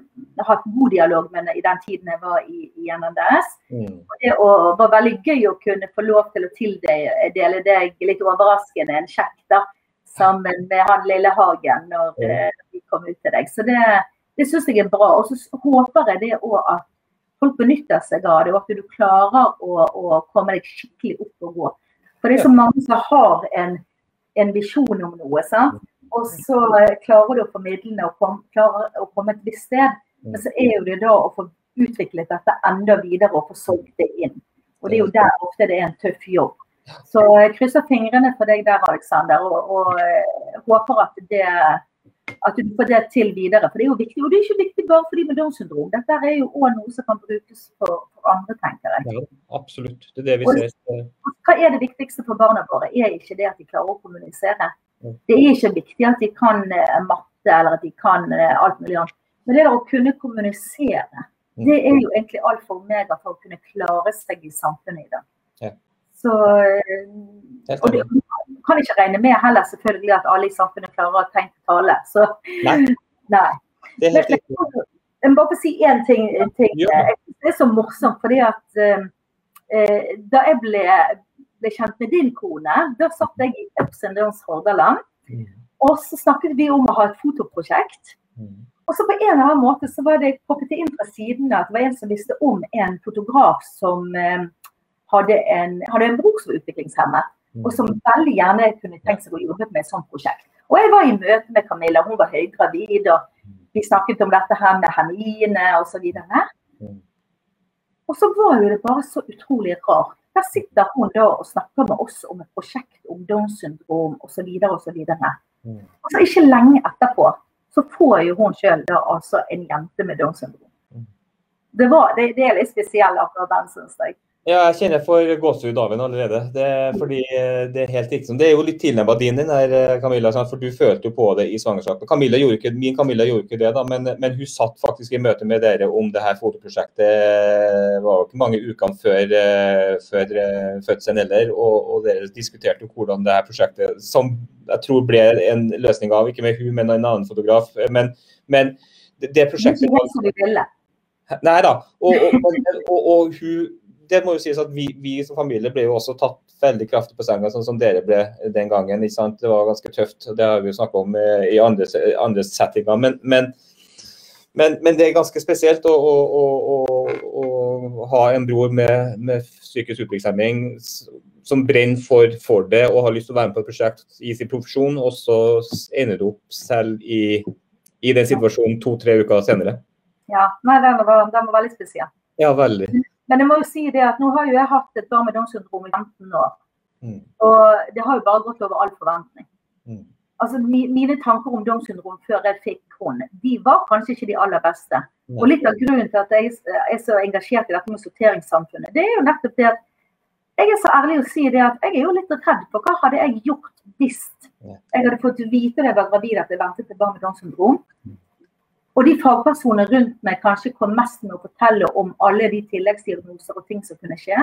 hatt god dialog med i den tiden jeg var i, i NNDS. Mm. Det å- var veldig gøy å kunne få lov til å tildele deg litt overraskende en sjekk da, sammen med han lille Hagen når mm. eh, vi kom ut til deg. Så det, det syns jeg er bra. Og så håper jeg det òg at folk benytter seg av det, og at du klarer å, å komme deg skikkelig opp og gå. For det er så mange som har en, en visjon om noe. sant? Og så eh, klarer du å formidle og kom, klarer å komme et visst sted. Men så er jo det da å få utviklet dette enda videre og få solgt det inn. Og det er jo der ofte det er en tøff jobb. Så jeg krysser fingrene for deg der, Aleksander, og, og eh, håper at, det, at du får det til videre. For det er jo viktig. Og det er ikke viktig bare for de med Downs syndrom. Dette er jo òg noe som kan brukes for, for andre, tenker jeg. Ja, absolutt. Det er det vi Og- ser. Hva er det viktigste for barna våre? Er ikke det at de klarer å kommunisere. Det er ikke viktig at de kan eh, matte eller at de kan eh, alt mulig annet. Men det å kunne kommunisere, det er jo egentlig alfa og omega for å kunne klare seg i samfunnet i dag. Ja. Så eh, Og enig. Kan ikke regne med heller selvfølgelig at alle i samfunnet klarer å tenke tale. Så Nei, nei. det er helt riktig. Jeg må bare få si én ting. ting. Ja. Det er så morsomt, fordi at eh, eh, da jeg ble, ble kjent med din kone, da satt jeg i Ups and Downs Hordaland. Mm. Og så snakket vi om å ha et fotoprosjekt. Mm. Og så på en eller annen måte så var det poppet inn fra siden at det var en som visste om en fotograf som eh, hadde, en, hadde en bror som var utviklingshemmet, og som veldig gjerne kunne tenkt seg å jobbe med et sånt prosjekt. Og jeg var i møte med Camilla, hun var høygravid, og vi snakket om dette her med hermine osv. Mm. Og så var jo det bare så utrolig rart. Der sitter hun da og snakker med oss om et prosjekt om Downs syndrom osv. osv. Mm. Og så ikke lenge etterpå så får jo hun sjøl altså en jente med Downs syndrom. Mm. Det, var, det, det er litt spesielt akkurat den, syns jeg. Ja, jeg kjenner for gåsehud av henne allerede. Det, fordi eh, det er helt riktig. Det er jo litt tilnærma din, den der, eh, Camilla, for du følte jo på det i svangerskapet. Camilla gjorde ikke, min Camilla gjorde ikke det, da, men, men hun satt faktisk i møte med dere om det her fotoprosjektet. Det var jo ikke mange ukene før, eh, før eh, fødselen heller, og, og dere diskuterte jo hvordan det her prosjektet, som jeg tror ble en løsning av, ikke med hun, men en annen fotograf. Men, men det, det prosjektet. Nei da. Og, og, og hun, det må jo sies at vi, vi som familie ble jo også tatt veldig kraftig på senga, sånn som dere ble den gangen. ikke sant? Det var ganske tøft. Det har vi jo snakka om eh, i andre, andre settinger. Men, men, men, men det er ganske spesielt å, å, å, å, ha en bror med, med psykisk utviklingshemming som brenner for, for det og har lyst til å være med på et prosjekt i sin profesjon, og så ender du opp selv i, i den situasjonen to-tre uker senere. Ja, nei, den var, den var veldig spesiell. Ja, veldig. Men jeg må jo si det at nå har jo jeg hatt et barn med Downs syndrom i 15 år. Mm. Og det har jo bare gått over all forventning. Mm. Altså, mi, Mine tanker om Downs syndrom før jeg fikk henne, de var kanskje ikke de aller beste. Og litt av grunnen til at jeg er så engasjert i dette med sorteringssamfunnet, det er jo nettopp det at jeg er så ærlig å si det at jeg er jo litt redd for hva hadde jeg gjort hvis jeg hadde fått vite da jeg var gravid at jeg ventet et barn med Downs syndrom. Og de fagpersonene rundt meg kanskje kom mest med å fortelle om alle de tilleggsdiagnoser og ting som kunne skje.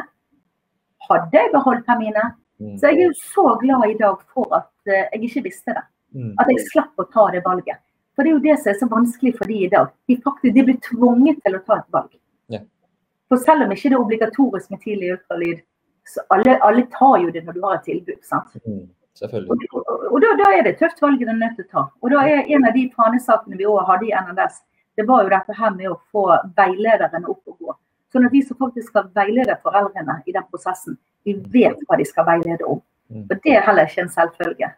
Hadde jeg beholdt termine? Mm. Så jeg er jo så glad i dag for at eh, jeg ikke visste det. Mm. At jeg slapp å ta det valget. For det er jo det som er så vanskelig for de i dag. De, faktisk, de blir tvunget til å ta et valg. Ja. For selv om ikke det er obligatorisk med tidlig ultralyd, så alle, alle tar jo det når du har et tilbud. sant? Mm. Selvfølgelig. Og, og, da, da er det et tøft valg du er nødt til å ta. Og da er en av de fanesakene vi også hadde i NNS, det var jo dette her med å få veilederne opp og gå. Sånn at de som faktisk skal veilede foreldrene i den prosessen, de vet hva de skal veilede om. Mm. Og det er heller ikke en selvfølge.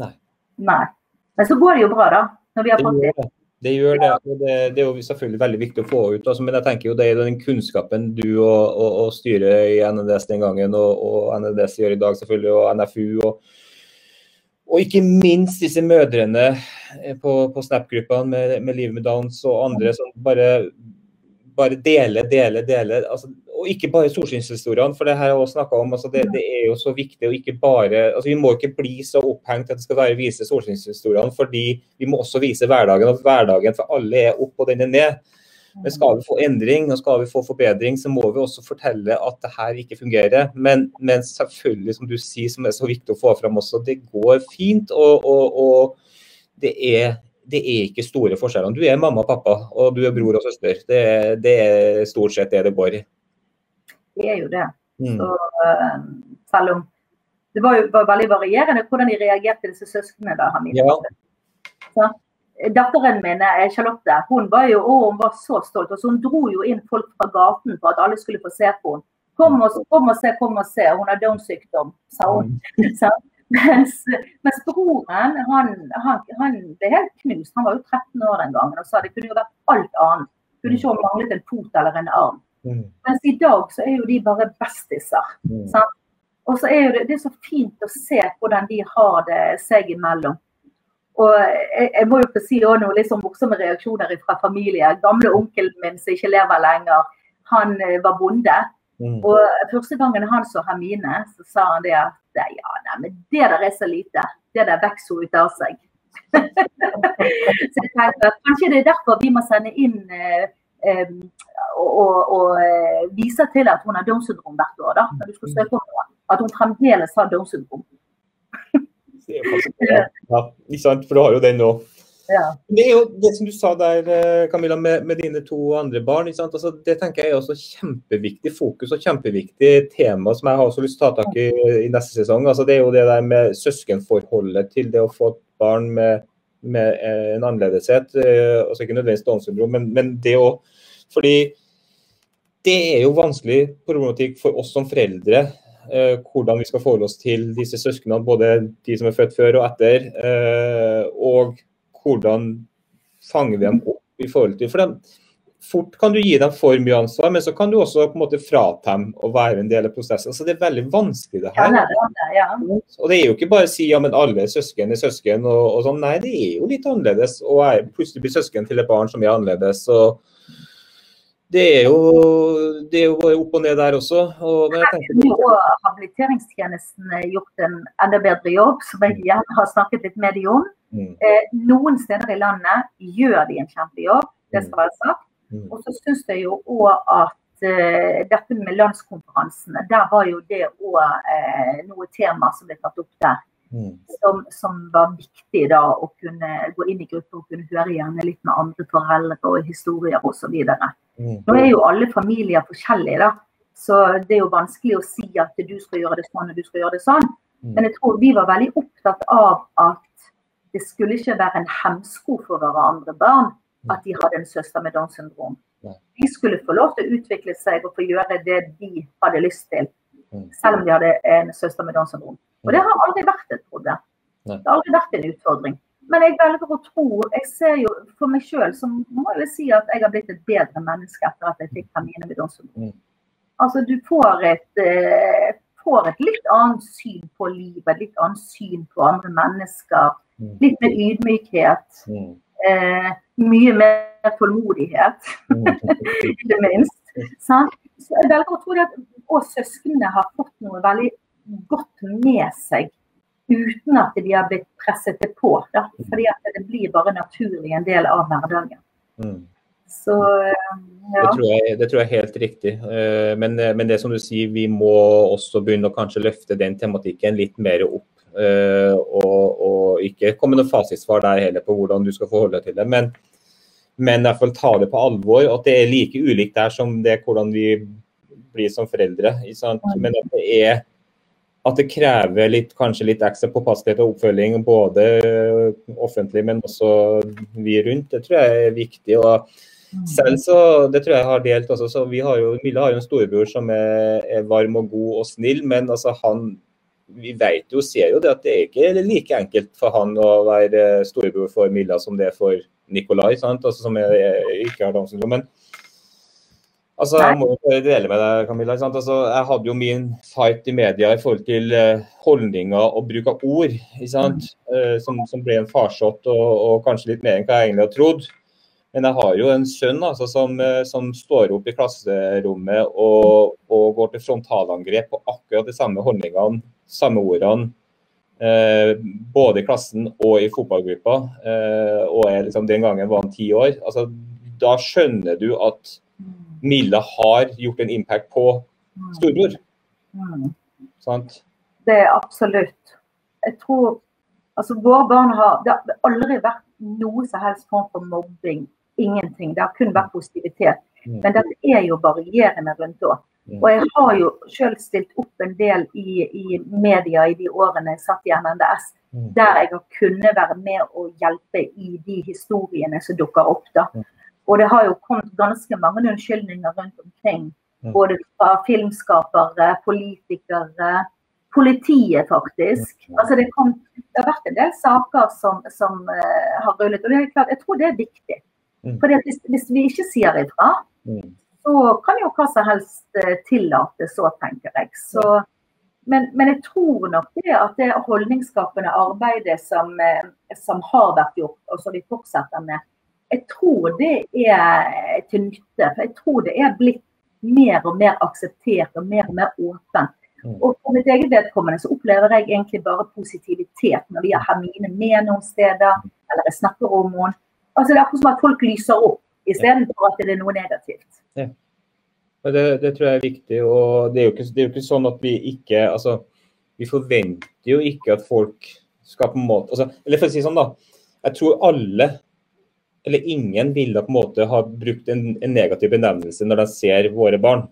Nei. Nei. Men så går det jo bra, da. Når vi har fått det. det. Det gjør det. og det, det er jo selvfølgelig veldig viktig å få ut. Altså, men jeg tenker jo det er den kunnskapen du og, og, og styret i NNDS den gangen, og, og NNDS gjør i dag selvfølgelig, og NFU. og og ikke minst disse mødrene eh, på, på Snap-gruppene med, med Livet med Downs og andre som bare, bare deler, deler, deler. Altså, og ikke bare solskinnshistoriene, for det her har jeg også snakket om. Altså, det, det er jo så viktig å ikke bare altså, Vi må ikke bli så opphengt at det skal være vise solskinnshistoriene, fordi vi må også vise hverdagen. Og hverdagen for alle er opp og den er ned. Men skal vi få endring og skal vi få forbedring, så må vi også fortelle at det her ikke fungerer. Men, men selvfølgelig, som du sier, som er så viktig å få fram også, det går fint. Og, og, og det, er, det er ikke store forskjellene. Du er mamma og pappa, og du er bror og søster. Det, det er stort sett det det går i. Det er jo det. Mm. Så, eh, selv om det var jo var veldig varierende hvordan de reagerte, disse søsknene. da, Hamid. Ja. Datteren min, eh, Charlotte, hun var jo å, hun var så stolt. og Hun dro jo inn folk fra gaten for at alle skulle få se på henne. Kom og, kom og se, kom og se, hun har Downs sykdom, sa hun. Så, mens, mens broren han, han, han ble helt knust. Han var jo 13 år den gangen og sa det kunne jo vært alt annet. Kunne ikke ha manglet en fot eller en arm. Mm. Mens i dag så er jo de bare bestiser. Mm. Og så er jo det, det er så fint å se hvordan de har det seg imellom. Og jeg, jeg må jo få si også noen litt sånn morsomme reaksjoner fra familie. Gamle onkelen min som ikke lever lenger, han eh, var bonde. Mm. Og første gangen han så Hermine, så sa han det at ja, nei, men det der er så lite. Det der vokser hun ut av seg. så jeg tenkte at kanskje det er derfor vi må sende inn eh, eh, og, og, og eh, vise til at hun har Downs syndrom hvert år. da, når du skal søke om. At hun fremdeles har Downs syndrom. Det er faktisk, ja, ikke sant? For du har jo den nå. Ja. Det er jo det som du sa der, eh, Camilla, med, med dine to andre barn. Altså, det tenker jeg er også kjempeviktig fokus og kjempeviktig tema som jeg har også lyst til å ta tak i i neste sesong. Altså, det er jo det der med søskenforholdet til det å få et barn med, med eh, en annerledeshet. eh, Altså ikke nødvendigvis Downs syndrom, men, men det òg. Fordi det er jo vanskelig problematikk for oss som foreldre hvordan vi skal forholde oss til disse søsknene, både de som er født før og etter. eh, og hvordan fanger vi dem opp i forhold til For dem, fort kan du gi dem for mye ansvar, men så kan du også på en måte frata dem å være en del av prosessen. Så det er veldig vanskelig, det her. Ja, det det, ja. Og det er jo ikke bare å si ja, men alle søsken er søsken og, og sånn. Nei, det er jo litt annerledes. Og jeg plutselig blir søsken til et barn som er annerledes. Og det er jo, det er jo bare opp og ned der også. Og, men jeg tenker, har habiliteringstjenesten eh, gjort en enda bedre jobb, som jeg gjerne har snakket litt med dem om. mm, Eh, noen steder i landet gjør de en kjempejobb, det skal være sagt. mm, Og så syns jeg jo òg at eh, dette med landskonferansene, der var jo det òg eh, noe tema som ble tatt opp der. Mm, Som, som var viktig da å kunne gå inn i grupper og kunne høre gjerne litt med andre foreldre og historier osv. mm, Nå er jo alle familier forskjellige, da. Så det er jo vanskelig å si at du skal gjøre det sånn og du skal gjøre det sånn. mm, Men jeg tror vi var veldig opptatt av at det skulle ikke være en hemsko for våre andre barn at de hadde en søster med Downs syndrom. De skulle få lov til å utvikle seg og få gjøre det de hadde lyst til, Mm. selv om de hadde en søster med Downs syndrom. Og det har aldri vært et problem. Det har aldri vært en utfordring. Men jeg velger å tro Jeg ser jo for meg sjøl, så må jeg si at jeg har blitt et bedre menneske etter at jeg fikk Downs syndrom. Mm. Altså, du får et, eh, får et litt annet syn på livet, litt annet syn på andre mennesker. Mm. Litt mer ydmykhet. mm, Eh, mye mer tålmodighet, i ikke minst. Så jeg velger å tro at og søsknene har fått noe veldig godt med seg. Uten at de har blitt presset det på. Da. Fordi at det blir bare naturlig en del av hverdagen. mm. Så ja. Det tror, jeg, det tror jeg er helt riktig. Eh, Men, men det som du sier, vi må også begynne å kanskje løfte den tematikken litt mer opp. eh, Og, og ikke komme noe fasitsvar der heller på hvordan du skal forholde deg til det. Men, men i hvert fall ta det på alvor. At det er like ulikt der som det hvordan vi blir som foreldre. Sant? Men at det er at det krever litt, kanskje litt ekstra påpasselighet og oppfølging, både offentlig, men også vi rundt. Det tror jeg er viktig. og selv så, det tror jeg har delt også, så vi har jo, Mille har jo en storebror som er, er varm og god og snill, men altså han vi vet jo, ser jo det at det er ikke like enkelt for han å være storebror for Milla som det er for Nikolai, sant? Altså, som er, ikke har Downs syndrom. Men altså, jeg må jo dele med deg, Camilla. Sant? Altså, jeg hadde jo min fight i media i forhold til eh, holdninger og bruk av ord? Eh, som, som ble en farsott og, og kanskje litt mer enn hva jeg egentlig har trodd. Men jeg har jo en sønn altså, som, eh, som står opp i klasserommet og, og går til frontalangrep på akkurat de samme holdningene, samme ordene. Eh, både i klassen og i fotballgruppa. Eh, og er, liksom, Den gangen var han ti år. Altså, da skjønner du at Milla har gjort en impact på storebror. Mm. Sant? Det er absolutt. Jeg tror altså våre barn har Det har aldri vært noe som helst form for mobbing. Ingenting. Det har kun vært positivitet. Mm. Men dette er jo varierende rundt òg. Mm. Og jeg har jo sjøl stilt opp en del i, i media i de årene jeg satt i NNDS, Mm. der jeg har kunnet være med og hjelpe i de historiene som dukker opp. da. Og det har jo kommet ganske mange unnskyldninger rundt omkring. Både fra filmskapere, politikere, politiet faktisk. Altså det, kom, det har vært en del saker som, som uh, har rullet. Og det er klart, jeg tror det er viktig. Mm. For hvis, hvis vi ikke sier ifra, Mm. så kan jo hva som helst eh, tillates, så tenker jeg. Så, men, men jeg tror nok det at det holdningsskapende arbeidet som, eh, som har vært gjort, og som vi fortsetter med, jeg tror det er til nytte. For jeg tror det er blitt mer og mer akseptert og mer og mer åpent. Mm. Og for mitt eget vedkommende så opplever jeg egentlig bare positivitet når vi har Hermine med noen steder, eller jeg snakker om henne. Altså Det er akkurat som at folk lyser opp, istedenfor at det er noe negativt. Ja. Det, det tror jeg er viktig. og det er, jo ikke, det er jo ikke sånn at vi ikke altså, Vi forventer jo ikke at folk skal på en måte altså, Eller for å si sånn, da. Jeg tror alle, eller ingen, ville på en måte ha brukt en, en negativ benevnelse når de ser våre barn.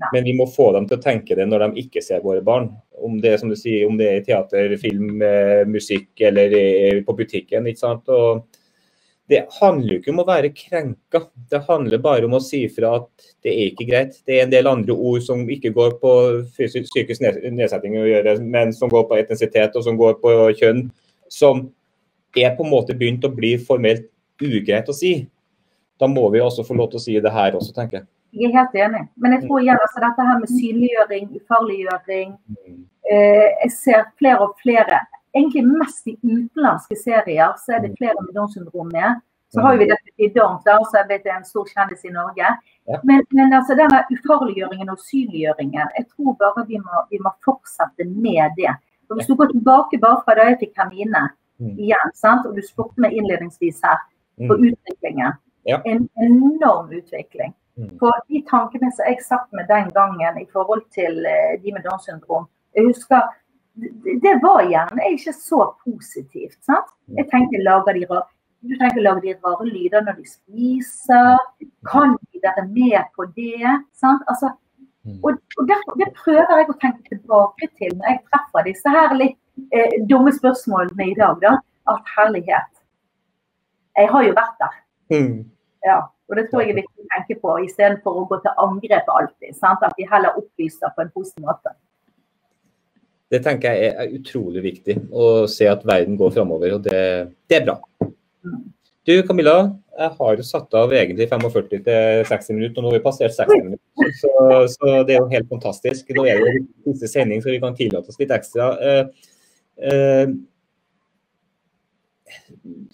Nei. Men vi må få dem til å tenke det når de ikke ser våre barn. Om det er som du sier, om det er i teater, film, eh, musikk eller på butikken. ikke sant? Og det handler jo ikke om å være krenka. Det handler bare om å si fra at det er ikke greit. Det er en del andre ord som ikke går på psykisk ned- nedsetting å gjøre, men som går på etnisitet og som går på kjønn, som er på en måte begynt å bli formelt ugreit å si. Da må vi også få lov til å si det her også, tenker jeg. Jeg er helt enig. Men jeg tror igjen altså dette her med synliggjøring, ufarliggjøring Mm. eh, Jeg ser flere og flere, egentlig mest i utenlandske serier, så er det flere med Downs syndrom med. Så har vi dette i Downs, da, som er en stor kjendis i Norge. Men, men altså denne ufarliggjøringen og synliggjøringen, jeg tror bare vi må, vi må fortsette med det. Og Hvis du går tilbake bare fra da jeg fikk Hermine Mm. igjen, sant? og du spurte meg innledningsvis her på Mm. utviklingen. Ja. En enorm utvikling. Mm. For de tankene som jeg satt med den gangen i forhold til eh, de med Downs syndrom, jeg husker det, var gjerne ikke så positivt. sant? Jeg tenkte, lager de ra- Du tenker lager de rare lyder når de spiser? Kan de være med på det? sant? Altså, Mm. og, og derfor, Det prøver jeg å tenke tilbake til når jeg treffer disse her litt eh, dumme spørsmålene i dag. da, At herlighet. Jeg har jo vært der. Mm. Ja, og Det tror jeg er viktig å tenke på, istedenfor å gå til angrep alltid. Sant? At vi heller opplyser på en positiv måte. Det tenker jeg er utrolig viktig, å se at verden går framover. Og det, det er bra. Mm. Du Camilla, jeg har jo satt av egentlig 45 til 60 minutter, og nå har vi passert 60 minutter. Så, så det er jo helt fantastisk. Nå er det jo siste sending, så vi kan tillate oss litt ekstra. Eh, eh,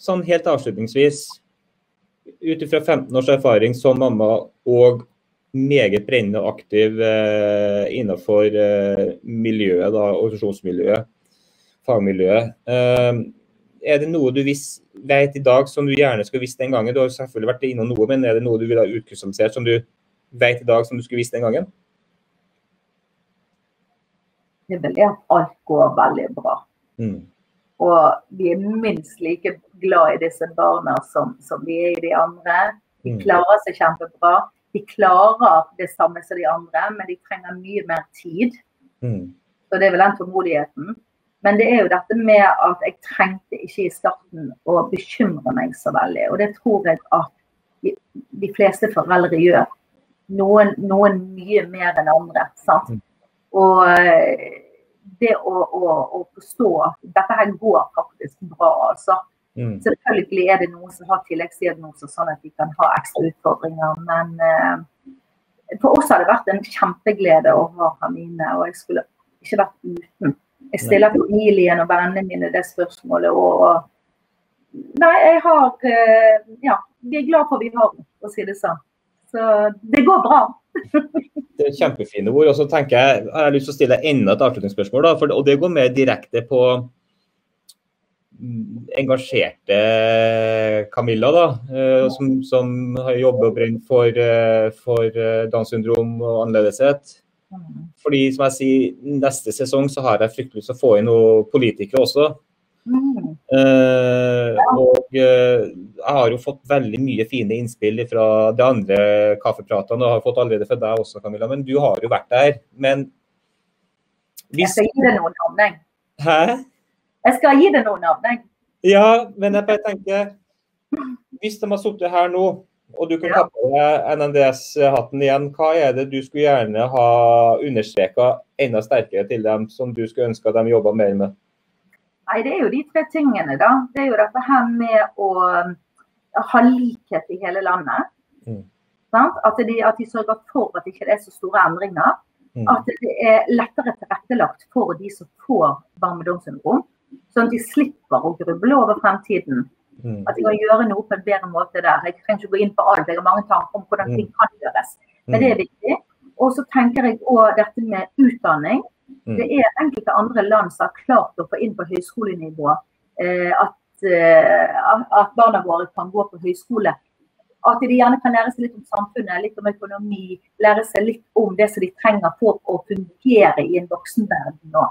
sånn helt avslutningsvis, ut ifra 15 års erfaring som mamma og meget brennende og aktiv eh, innenfor eh, miljøet, da, organisasjonsmiljøet, fagmiljøet. Eh, er det noe du vis, vet i dag som du gjerne skulle visst den gangen? Du har selvfølgelig vært innom noe, men er det noe du ville ha utkrystallisert som du vet i dag som du skulle visst den gangen? Det er vel at alt går veldig bra. Mm. Og vi er minst like glad i disse barna som, som vi er i de andre. De Mm. klarer seg kjempebra. De klarer det samme som de andre, men de trenger mye mer tid. Mm. Så det er vel den tålmodigheten. Men det er jo dette med at jeg trengte ikke i starten å bekymre meg så veldig. Og det tror jeg at de, de fleste foreldre gjør. Noen, noen mye mer enn andre. sant? Mm. Og eh, det å, å, å forstå at dette her går faktisk bra, altså. Mm. Selvfølgelig er det noen som har tilleggsdiagnoser, sånn at de kan ha ekstra utfordringer. Men eh, for oss har det vært en kjempeglede å ha Hermine, og jeg skulle ikke vært uten. Jeg stiller familien og vennene mine det spørsmålet. og Nei, jeg har eh, Ja, vi er glad for vi har henne, for å si det sånn. Så det går bra. Det er kjempefine ord. Og så tenker jeg, jeg har lyst til å stille enda et avslutningsspørsmål. Da, for, og det går mer direkte på mm, engasjerte Camilla, da, eh, som, som har jobbet og brenner for, eh, for eh, Downs syndrom og annerledeshet. Fordi som jeg sier, neste sesong så har jeg fryktelig lyst til å få inn noen politikere også. Mm. Uh, og uh, jeg har jo fått veldig mye fine innspill fra de andre kaffepratene, og har fått allerede fra deg også, Camilla. Men du har jo vært der. Men Jeg skal gi deg noen navn, jeg. Hæ? Jeg skal gi deg noen navn, jeg. Ja, men jeg bare tenker Hvis de har sittet her nå, og du kan Ja. ta på deg NNDS-hatten igjen, hva er det du skulle gjerne ha understreka enda sterkere til dem, som du skulle ønske at de jobba mer med? Nei, det er jo de tre tingene, da. Det er jo dette her med å ha likhet i hele landet. Mm. Sant? At, de, at de sørger for at det ikke er så store endringer. Mm. At det er lettere tilrettelagt for de som får barmedomssyndrom. med Sånn at de slipper å gruble over fremtiden. Mm. At de kan gjøre noe på en bedre måte der. Jeg trenger ikke gå inn på alt, jeg har mange tanker om hvordan ting kan gjøres. Men det er viktig. Og så tenker jeg òg dette med utdanning. Mm. Det er enkelte andre land som har klart å få inn på høyskolenivå eh, at, eh, at barna våre kan gå på høyskole. At de gjerne kan lære seg litt om samfunnet, litt om økonomi, lære seg litt om det som de trenger for å fungere i en voksenverden nå.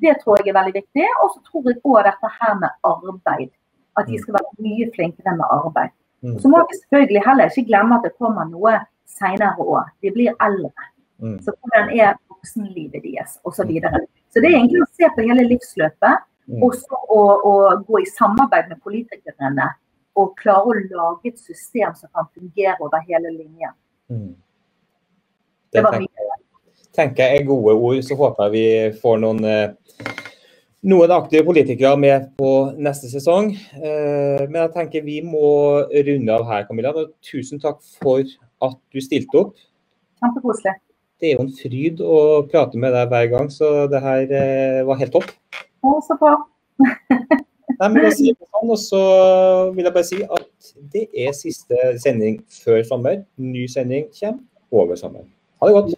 Det tror jeg er veldig viktig. Og så tror jeg òg dette her med arbeid. At de skal være mye flinkere med arbeid. Mm. Så må vi selvfølgelig heller ikke glemme at det kommer noe senere år. De blir eldre. Mm. Så hvordan er voksenlivet deres osv. Så, videre. så det er egentlig å se på hele livsløpet, Mm. og så å, å gå i samarbeid med politikerne. Og klare å lage et system som kan fungere over hele linjen. Mm. Det Det var mye. tenker jeg er gode ord. Så håper jeg vi får noen eh, noen aktive politikere med på neste sesong. Eh, Men jeg tenker vi må runde av her, Camilla. Tusen takk for at du stilte opp. Kjempekoselig. Det er jo en fryd å prate med deg hver gang, så det her eh, var helt topp. Å, så bra. Nei, men da sier vi sånn, og så vil jeg bare si at det er siste sending før sommer. Ny sending kommer over sommeren. Ha det godt.